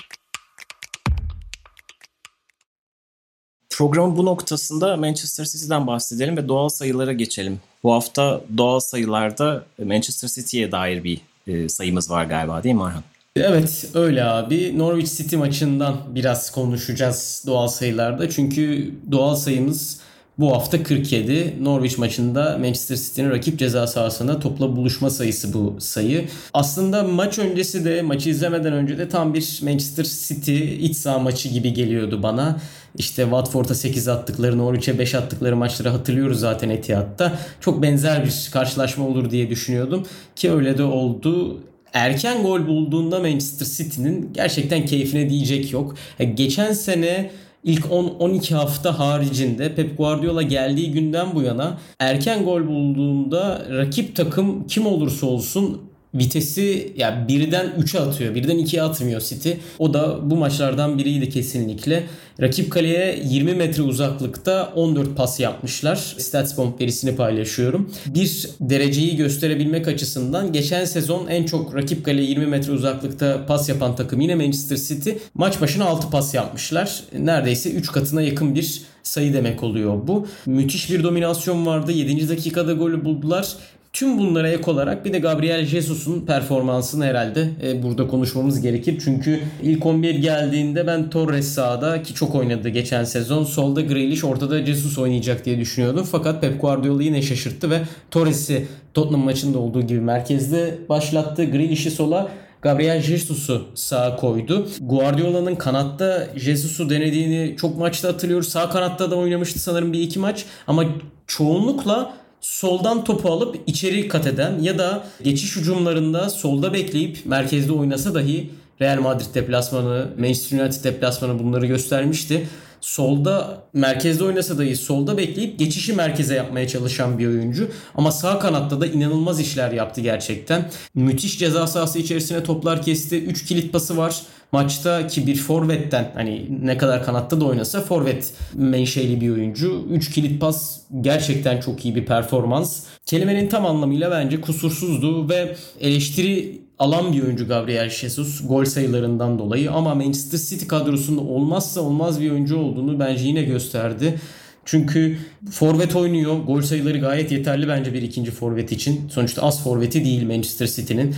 Programın bu noktasında Manchester City'den bahsedelim ve doğal sayılara geçelim. Bu hafta doğal sayılarda Manchester City'ye dair bir e, sayımız var galiba değil mi Arhan? Evet öyle abi. Norwich City maçından biraz konuşacağız doğal sayılarda. Çünkü doğal sayımız bu hafta 47. Norwich maçında Manchester City'nin rakip ceza sahasında topla buluşma sayısı bu sayı. Aslında maç öncesi de maçı izlemeden önce de tam bir Manchester City iç saha maçı gibi geliyordu bana. İşte Watford'a 8 attıkları, Norwich'e 5 attıkları maçları hatırlıyoruz zaten Etihad'da. Çok benzer bir karşılaşma olur diye düşünüyordum ki öyle de oldu erken gol bulduğunda Manchester City'nin gerçekten keyfine diyecek yok. Geçen sene ilk 10-12 hafta haricinde Pep Guardiola geldiği günden bu yana erken gol bulduğunda rakip takım kim olursa olsun vitesi ya yani birden 3'e atıyor. Birden 2'ye atmıyor City. O da bu maçlardan biriydi kesinlikle. Rakip kaleye 20 metre uzaklıkta 14 pas yapmışlar. StatsBomb verisini paylaşıyorum. Bir dereceyi gösterebilmek açısından geçen sezon en çok rakip kaleye 20 metre uzaklıkta pas yapan takım yine Manchester City. Maç başına 6 pas yapmışlar. Neredeyse 3 katına yakın bir sayı demek oluyor bu. Müthiş bir dominasyon vardı. 7. dakikada golü buldular. Tüm bunlara ek olarak bir de Gabriel Jesus'un performansını herhalde e, burada konuşmamız gerekir. Çünkü ilk 11 geldiğinde ben Torres sağda ki çok oynadı geçen sezon. Solda Grealish ortada Jesus oynayacak diye düşünüyordum. Fakat Pep Guardiola yine şaşırttı ve Torres'i Tottenham maçında olduğu gibi merkezde başlattı. Grealish'i sola Gabriel Jesus'u sağa koydu. Guardiola'nın kanatta Jesus'u denediğini çok maçta hatırlıyoruz. Sağ kanatta da oynamıştı sanırım bir iki maç. Ama çoğunlukla soldan topu alıp içeri kat eden ya da geçiş hücumlarında solda bekleyip merkezde oynasa dahi Real Madrid deplasmanı, Manchester United deplasmanı bunları göstermişti. Solda merkezde oynasa dahi solda bekleyip geçişi merkeze yapmaya çalışan bir oyuncu. Ama sağ kanatta da inanılmaz işler yaptı gerçekten. Müthiş ceza sahası içerisine toplar kesti. 3 kilit pası var maçta ki bir forvetten hani ne kadar kanatta da oynasa forvet menşeli bir oyuncu. 3 kilit pas gerçekten çok iyi bir performans. Kelimenin tam anlamıyla bence kusursuzdu ve eleştiri alan bir oyuncu Gabriel Jesus gol sayılarından dolayı ama Manchester City kadrosunda olmazsa olmaz bir oyuncu olduğunu bence yine gösterdi. Çünkü forvet oynuyor. Gol sayıları gayet yeterli bence bir ikinci forvet için. Sonuçta az forveti değil Manchester City'nin.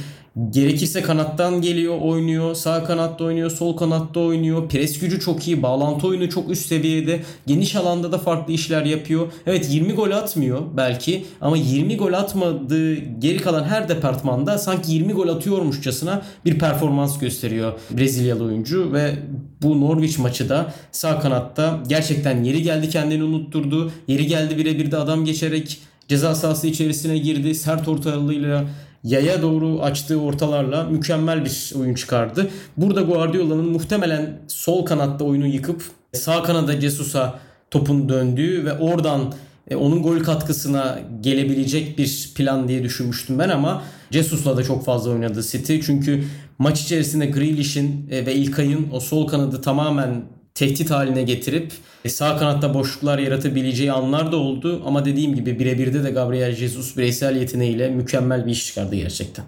Gerekirse kanattan geliyor, oynuyor. Sağ kanatta oynuyor, sol kanatta oynuyor. Pres gücü çok iyi, bağlantı oyunu çok üst seviyede. Geniş alanda da farklı işler yapıyor. Evet 20 gol atmıyor belki ama 20 gol atmadığı geri kalan her departmanda sanki 20 gol atıyormuşçasına bir performans gösteriyor Brezilyalı oyuncu ve bu Norwich maçı da sağ kanatta gerçekten yeri geldi kendini unutturdu. Yeri geldi birebir de adam geçerek ceza sahası içerisine girdi. Sert ortalığıyla yaya doğru açtığı ortalarla mükemmel bir oyun çıkardı. Burada Guardiola'nın muhtemelen sol kanatta oyunu yıkıp sağ kanada Jesus'a topun döndüğü ve oradan e, onun gol katkısına gelebilecek bir plan diye düşünmüştüm ben ama Jesus'la da çok fazla oynadı City. Çünkü maç içerisinde Grealish'in e, ve İlkay'ın o sol kanadı tamamen tehdit haline getirip e, sağ kanatta boşluklar yaratabileceği anlar da oldu. Ama dediğim gibi birebirde de Gabriel Jesus bireysel yeteneğiyle mükemmel bir iş çıkardı gerçekten.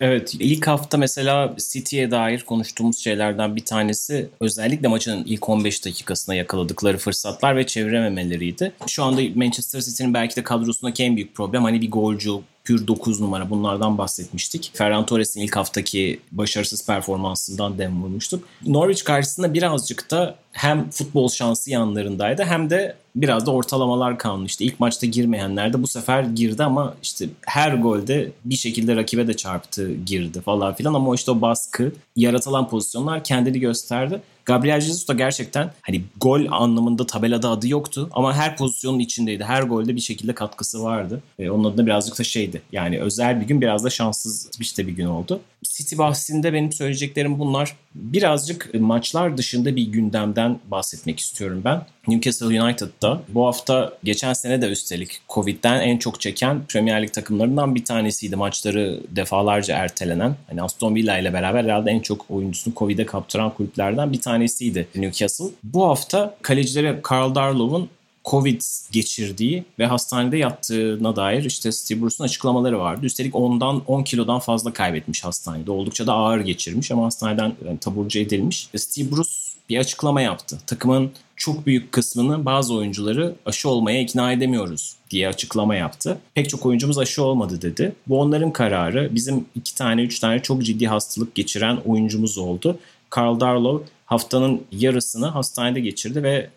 Evet ilk hafta mesela City'ye dair konuştuğumuz şeylerden bir tanesi özellikle maçın ilk 15 dakikasına yakaladıkları fırsatlar ve çevirememeleriydi. Şu anda Manchester City'nin belki de kadrosundaki en büyük problem hani bir golcü pür 9 numara bunlardan bahsetmiştik. Ferran Torres'in ilk haftaki başarısız performansından dem vurmuştuk. Norwich karşısında birazcık da hem futbol şansı yanlarındaydı hem de biraz da ortalamalar kalmıştı. İlk maçta girmeyenler de bu sefer girdi ama işte her golde bir şekilde rakibe de çarptı, girdi falan filan ama işte o baskı, yaratılan pozisyonlar kendini gösterdi. Gabriel Jesus da gerçekten hani gol anlamında tabelada adı yoktu ama her pozisyonun içindeydi. Her golde bir şekilde katkısı vardı. E, onun adına birazcık da şeydi. Yani özel bir gün biraz da şanssız işte bir gün oldu. City bahsinde benim söyleyeceklerim bunlar. Birazcık maçlar dışında bir gündemden bahsetmek istiyorum ben. Newcastle United'da bu hafta geçen sene de üstelik Covid'den en çok çeken Premier Lig takımlarından bir tanesiydi. Maçları defalarca ertelenen. Hani Aston Villa ile beraber herhalde en çok oyuncusunu Covid'e kaptıran kulüplerden bir tanesiydi Newcastle. Bu hafta kalecileri Carl Darlow'un Covid geçirdiği ve hastanede yattığına dair işte Steve Bruce'un açıklamaları vardı. Üstelik ondan 10 kilodan fazla kaybetmiş hastanede. Oldukça da ağır geçirmiş ama hastaneden yani taburcu edilmiş. Steve Bruce bir açıklama yaptı. Takımın çok büyük kısmını bazı oyuncuları aşı olmaya ikna edemiyoruz diye açıklama yaptı. Pek çok oyuncumuz aşı olmadı dedi. Bu onların kararı. Bizim iki tane, üç tane çok ciddi hastalık geçiren oyuncumuz oldu. Carl Darlow haftanın yarısını hastanede geçirdi ve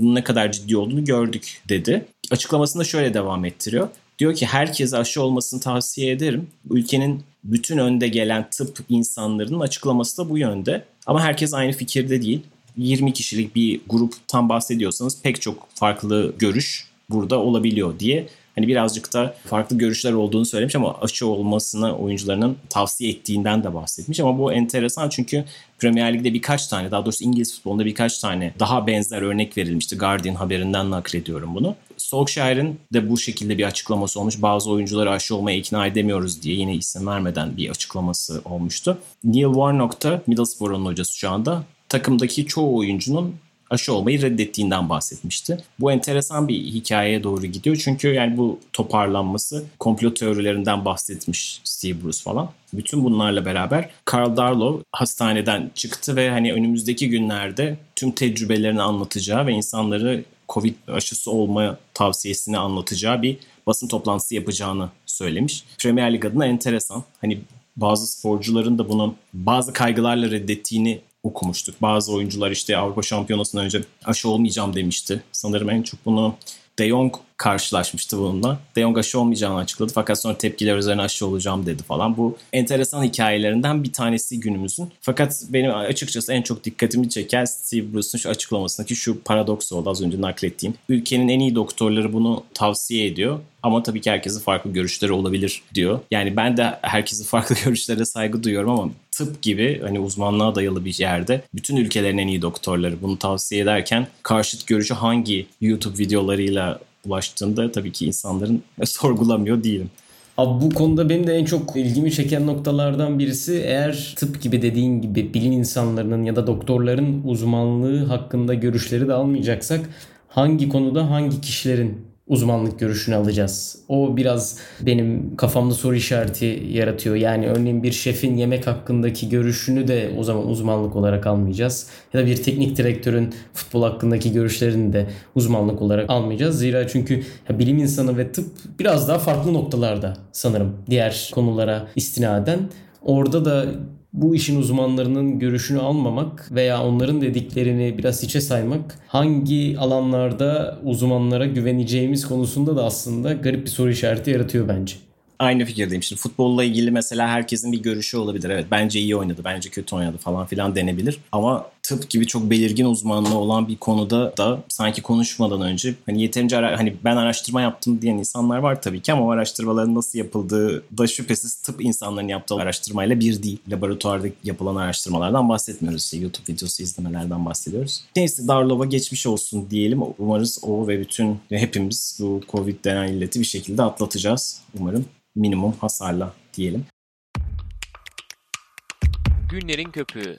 ne kadar ciddi olduğunu gördük dedi. Açıklamasında şöyle devam ettiriyor. Diyor ki herkese aşı olmasını tavsiye ederim. Ülkenin bütün önde gelen tıp insanlarının açıklaması da bu yönde. Ama herkes aynı fikirde değil. 20 kişilik bir gruptan bahsediyorsanız pek çok farklı görüş burada olabiliyor diye hani birazcık da farklı görüşler olduğunu söylemiş ama aşı olmasını oyuncularının tavsiye ettiğinden de bahsetmiş. Ama bu enteresan çünkü Premier Lig'de birkaç tane daha doğrusu İngiliz futbolunda birkaç tane daha benzer örnek verilmişti. Guardian haberinden naklediyorum bunu. Solskjaer'in de bu şekilde bir açıklaması olmuş. Bazı oyuncuları aşı olmaya ikna edemiyoruz diye yine isim vermeden bir açıklaması olmuştu. Neil Warnock da Middlesbrough'un hocası şu anda takımdaki çoğu oyuncunun aşı olmayı reddettiğinden bahsetmişti. Bu enteresan bir hikayeye doğru gidiyor. Çünkü yani bu toparlanması komplo teorilerinden bahsetmiş Steve Bruce falan. Bütün bunlarla beraber Carl Darlow hastaneden çıktı ve hani önümüzdeki günlerde tüm tecrübelerini anlatacağı ve insanları Covid aşısı olma tavsiyesini anlatacağı bir basın toplantısı yapacağını söylemiş. Premier Lig adına enteresan. Hani bazı sporcuların da bunu bazı kaygılarla reddettiğini okumuştuk. Bazı oyuncular işte Avrupa Şampiyonası'ndan önce aşı olmayacağım demişti. Sanırım en çok bunu De Jong karşılaşmıştı bununla. De Jong aşı olmayacağını açıkladı fakat sonra tepkiler üzerine aşı olacağım dedi falan. Bu enteresan hikayelerinden bir tanesi günümüzün. Fakat benim açıkçası en çok dikkatimi çeken Steve Bruce'un şu açıklamasındaki şu paradoks oldu az önce naklettiğim. Ülkenin en iyi doktorları bunu tavsiye ediyor. Ama tabii ki herkesin farklı görüşleri olabilir diyor. Yani ben de herkesin farklı görüşlere saygı duyuyorum ama tıp gibi hani uzmanlığa dayalı bir yerde bütün ülkelerin en iyi doktorları bunu tavsiye ederken karşıt görüşü hangi YouTube videolarıyla ulaştığında tabii ki insanların sorgulamıyor değilim. Abi bu konuda benim de en çok ilgimi çeken noktalardan birisi eğer tıp gibi dediğin gibi bilim insanlarının ya da doktorların uzmanlığı hakkında görüşleri de almayacaksak hangi konuda hangi kişilerin uzmanlık görüşünü alacağız? O biraz benim kafamda soru işareti yaratıyor. Yani örneğin bir şefin yemek hakkındaki görüşünü de o zaman uzmanlık olarak almayacağız. Ya da bir teknik direktörün futbol hakkındaki görüşlerini de uzmanlık olarak almayacağız. Zira çünkü bilim insanı ve tıp biraz daha farklı noktalarda sanırım diğer konulara istinaden. Orada da bu işin uzmanlarının görüşünü almamak veya onların dediklerini biraz içe saymak hangi alanlarda uzmanlara güveneceğimiz konusunda da aslında garip bir soru işareti yaratıyor bence. Aynı fikirdeyim. Şimdi futbolla ilgili mesela herkesin bir görüşü olabilir. Evet bence iyi oynadı, bence kötü oynadı falan filan denebilir. Ama tıp gibi çok belirgin uzmanlığı olan bir konuda da sanki konuşmadan önce hani yeterince ara, hani ben araştırma yaptım diyen insanlar var tabii ki ama o araştırmaların nasıl yapıldığı da şüphesiz tıp insanların yaptığı araştırmayla bir değil. Laboratuvarda yapılan araştırmalardan bahsetmiyoruz. İşte YouTube videosu izlemelerden bahsediyoruz. Neyse Darlova geçmiş olsun diyelim. Umarız o ve bütün hepimiz bu Covid denen illeti bir şekilde atlatacağız. Umarım minimum hasarla diyelim. Günlerin köpüğü.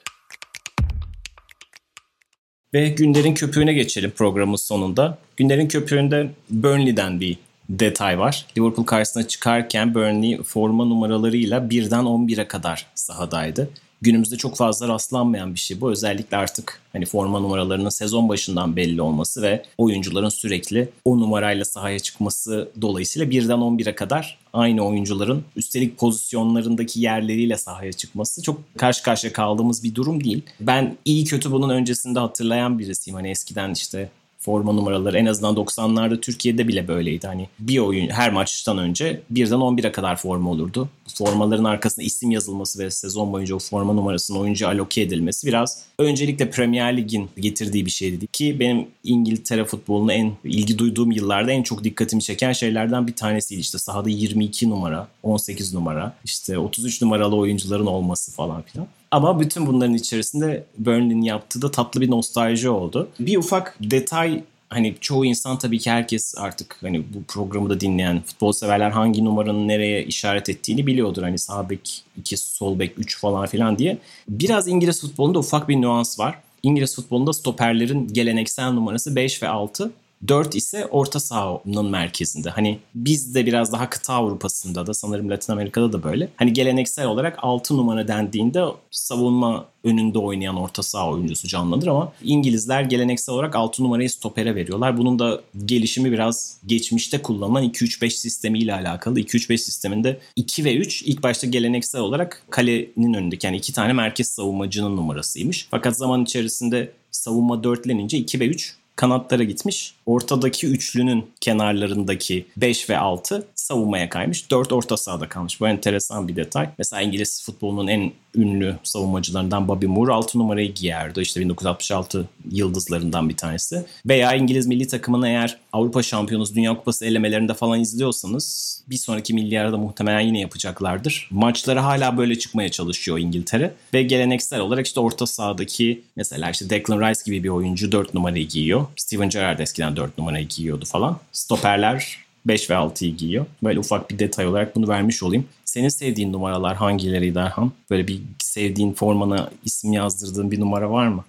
Ve günlerin köpüğüne geçelim programın sonunda. Günlerin köpüğünde Burnley'den bir detay var. Liverpool karşısına çıkarken Burnley forma numaralarıyla birden 11'e kadar sahadaydı günümüzde çok fazla rastlanmayan bir şey bu. Özellikle artık hani forma numaralarının sezon başından belli olması ve oyuncuların sürekli o numarayla sahaya çıkması dolayısıyla birden 11'e kadar aynı oyuncuların üstelik pozisyonlarındaki yerleriyle sahaya çıkması çok karşı karşıya kaldığımız bir durum değil. Ben iyi kötü bunun öncesinde hatırlayan birisiyim. Hani eskiden işte forma numaraları en azından 90'larda Türkiye'de bile böyleydi. Hani bir oyun her maçtan önce birden 11'e kadar forma olurdu. Formaların arkasında isim yazılması ve sezon boyunca o forma numarasının oyuncu aloke edilmesi biraz öncelikle Premier Lig'in getirdiği bir şeydi ki benim İngiltere futboluna en ilgi duyduğum yıllarda en çok dikkatimi çeken şeylerden bir tanesiydi. İşte sahada 22 numara, 18 numara, işte 33 numaralı oyuncuların olması falan filan. Ama bütün bunların içerisinde Burnley'nin yaptığı da tatlı bir nostalji oldu. Bir ufak detay hani çoğu insan tabii ki herkes artık hani bu programı da dinleyen futbol severler hangi numaranın nereye işaret ettiğini biliyordur. Hani sağ bek 2, sol bek 3 falan filan diye. Biraz İngiliz futbolunda ufak bir nüans var. İngiliz futbolunda stoperlerin geleneksel numarası 5 ve 6. 4 ise orta sahanın merkezinde. Hani biz de biraz daha kıta Avrupa'sında da sanırım Latin Amerika'da da böyle. Hani geleneksel olarak 6 numara dendiğinde savunma önünde oynayan orta saha oyuncusu canlanır ama İngilizler geleneksel olarak 6 numarayı stopere veriyorlar. Bunun da gelişimi biraz geçmişte kullanılan 2-3-5 sistemiyle alakalı. 2-3-5 sisteminde 2 ve 3 ilk başta geleneksel olarak kalenin önündeki yani iki tane merkez savunmacının numarasıymış. Fakat zaman içerisinde savunma dörtlenince 2 ve 3 kanatlara gitmiş. Ortadaki üçlünün kenarlarındaki 5 ve 6 savunmaya kaymış. 4 orta sahada kalmış. Bu enteresan bir detay. Mesela İngiliz futbolunun en ünlü savunmacılarından Bobby Moore 6 numarayı giyerdi. İşte 1966 yıldızlarından bir tanesi. Veya İngiliz milli takımını eğer Avrupa Şampiyonası Dünya Kupası elemelerinde falan izliyorsanız bir sonraki milli arada muhtemelen yine yapacaklardır. Maçları hala böyle çıkmaya çalışıyor İngiltere. Ve geleneksel olarak işte orta sahadaki mesela işte Declan Rice gibi bir oyuncu 4 numarayı giyiyor. Steven Gerrard eskiden 4 numarayı giyiyordu falan. Stoperler 5 ve 6'yı giyiyor. Böyle ufak bir detay olarak bunu vermiş olayım. Senin sevdiğin numaralar hangileriydi Erhan? Böyle bir sevdiğin formana isim yazdırdığın bir numara var mı?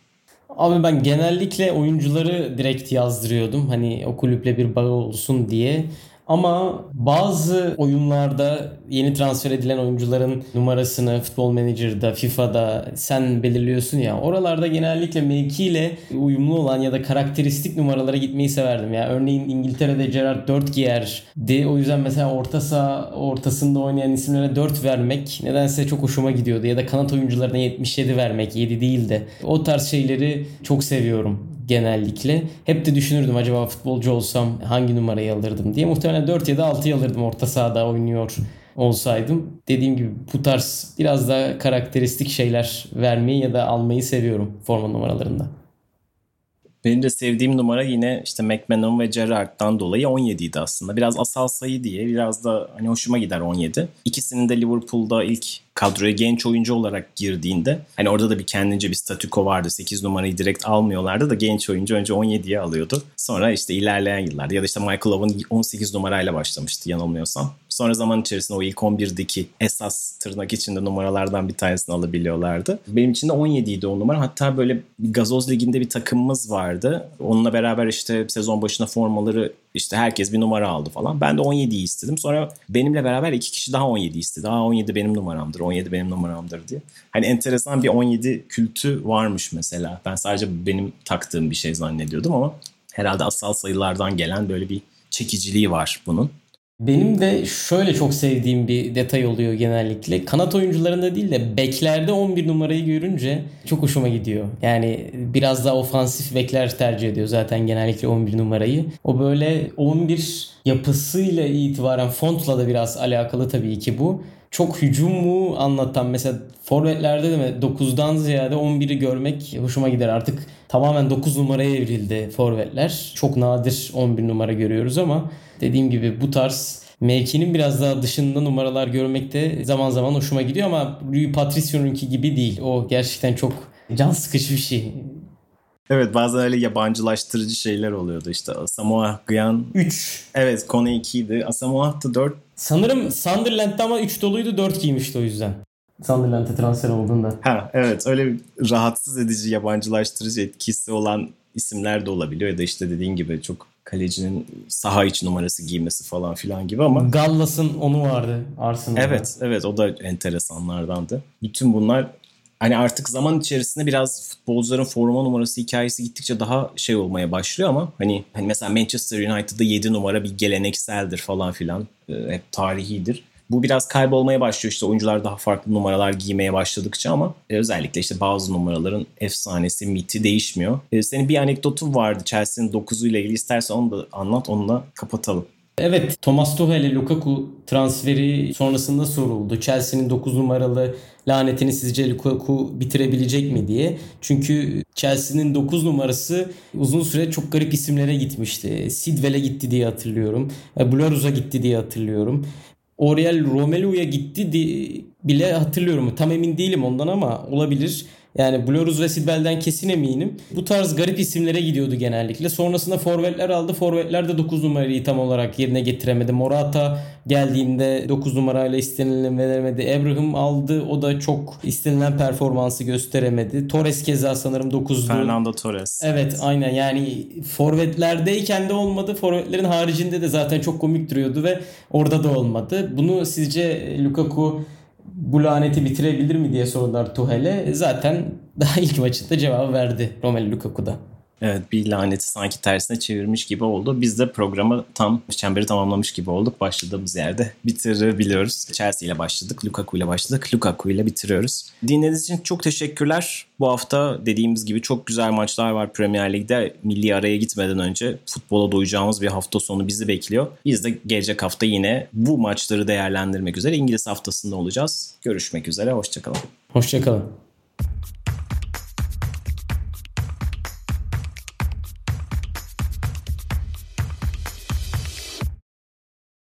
Abi ben genellikle oyuncuları direkt yazdırıyordum. Hani o kulüple bir bağı olsun diye. Ama bazı oyunlarda yeni transfer edilen oyuncuların numarasını Futbol Manager'da, FIFA'da sen belirliyorsun ya. Oralarda genellikle mevkiyle uyumlu olan ya da karakteristik numaralara gitmeyi severdim. Ya örneğin İngiltere'de Gerard 4 giyerdi. O yüzden mesela orta saha ortasında oynayan isimlere 4 vermek nedense çok hoşuma gidiyordu. Ya da kanat oyuncularına 77 vermek, 7 değil de. O tarz şeyleri çok seviyorum genellikle. Hep de düşünürdüm acaba futbolcu olsam hangi numarayı alırdım diye. Muhtemelen 4 ya da 6'yı alırdım orta sahada oynuyor olsaydım. Dediğim gibi bu tarz biraz da karakteristik şeyler vermeyi ya da almayı seviyorum forma numaralarında. Benim de sevdiğim numara yine işte McMahon ve Gerrard'dan dolayı 17 idi aslında. Biraz asal sayı diye biraz da hani hoşuma gider 17. İkisinin de Liverpool'da ilk kadroya genç oyuncu olarak girdiğinde hani orada da bir kendince bir statüko vardı. 8 numarayı direkt almıyorlardı da genç oyuncu önce 17'ye alıyordu. Sonra işte ilerleyen yıllarda ya da işte Michael Owen 18 numarayla başlamıştı yanılmıyorsam. Sonra zaman içerisinde o ilk 11'deki esas tırnak içinde numaralardan bir tanesini alabiliyorlardı. Benim için de 17 idi o numara. Hatta böyle gazoz liginde bir takımımız vardı. Onunla beraber işte sezon başına formaları İşte herkes bir numara aldı falan. Ben de 17'yi istedim. Sonra benimle beraber iki kişi daha 17 istedi. Aa 17 benim numaramdır, 17 benim numaramdır diye. Hani enteresan bir 17 kültü varmış mesela. Ben sadece benim taktığım bir şey zannediyordum ama herhalde asal sayılardan gelen böyle bir çekiciliği var bunun. Benim de şöyle çok sevdiğim bir detay oluyor genellikle. Kanat oyuncularında değil de beklerde 11 numarayı görünce çok hoşuma gidiyor. Yani biraz daha ofansif bekler tercih ediyor zaten genellikle 11 numarayı. O böyle 11 yapısıyla itibaren fontla da biraz alakalı tabii ki bu. Çok hücumu anlatan mesela forvetlerde de mi 9'dan ziyade 11'i görmek hoşuma gider. Artık tamamen 9 numaraya evrildi forvetler. Çok nadir 11 numara görüyoruz ama dediğim gibi bu tarz mevkinin biraz daha dışında numaralar görmek de zaman zaman hoşuma gidiyor ama Rui Patricio'nunki gibi değil. O gerçekten çok can sıkıcı bir şey. Evet bazen öyle yabancılaştırıcı şeyler oluyordu işte. Samoa Gyan 3. Evet konu 2 idi. Asamoah da 4. Sanırım Sunderland'da ama 3 doluydu 4 giymişti o yüzden. Sunderland'e transfer olduğunda. Ha evet öyle bir rahatsız edici yabancılaştırıcı etkisi olan isimler de olabiliyor ya da işte dediğin gibi çok kalecinin saha iç numarası giymesi falan filan gibi ama Gallas'ın onu vardı Arsenal'da. Evet, evet o da enteresanlardandı. Bütün bunlar hani artık zaman içerisinde biraz futbolcuların forma numarası hikayesi gittikçe daha şey olmaya başlıyor ama hani hani mesela Manchester United'da 7 numara bir gelenekseldir falan filan. Ee, hep tarihidir. Bu biraz kaybolmaya başlıyor işte oyuncular daha farklı numaralar giymeye başladıkça ama e, özellikle işte bazı numaraların efsanesi, miti değişmiyor. E, senin bir anekdotun vardı Chelsea'nin 9'u ile ilgili istersen onu da anlat onunla kapatalım. Evet Thomas Tuchel'e Lukaku transferi sonrasında soruldu. Chelsea'nin 9 numaralı lanetini sizce Lukaku bitirebilecek mi diye. Çünkü Chelsea'nin 9 numarası uzun süre çok garip isimlere gitmişti. Sidwell'e gitti diye hatırlıyorum. E, Blarus'a gitti diye hatırlıyorum. Oriel Romelu'ya gitti diye bile hatırlıyorum. Tam emin değilim ondan ama olabilir. Yani Bloruz ve Sidbel'den kesin eminim. Bu tarz garip isimlere gidiyordu genellikle. Sonrasında forvetler aldı. Forvetler de 9 numarayı tam olarak yerine getiremedi. Morata geldiğinde 9 numarayla istenilen veremedi. Abraham aldı. O da çok istenilen performansı gösteremedi. Torres keza sanırım 9'du. Fernando Torres. Evet aynen yani forvetlerdeyken de olmadı. Forvetlerin haricinde de zaten çok komik duruyordu ve orada da olmadı. Bunu sizce Lukaku bu laneti bitirebilir mi diye sordular Tuhel'e. Zaten daha ilk maçında cevabı verdi Romelu Lukaku'da. Evet bir laneti sanki tersine çevirmiş gibi oldu. Biz de programı tam çemberi tamamlamış gibi olduk. Başladığımız yerde bitirebiliyoruz. Chelsea ile başladık, Lukaku ile başladık, Lukaku ile bitiriyoruz. Dinlediğiniz için çok teşekkürler. Bu hafta dediğimiz gibi çok güzel maçlar var Premier Lig'de. Milli araya gitmeden önce futbola doyacağımız bir hafta sonu bizi bekliyor. Biz de gelecek hafta yine bu maçları değerlendirmek üzere İngiliz haftasında olacağız. Görüşmek üzere, hoşçakalın. Hoşçakalın.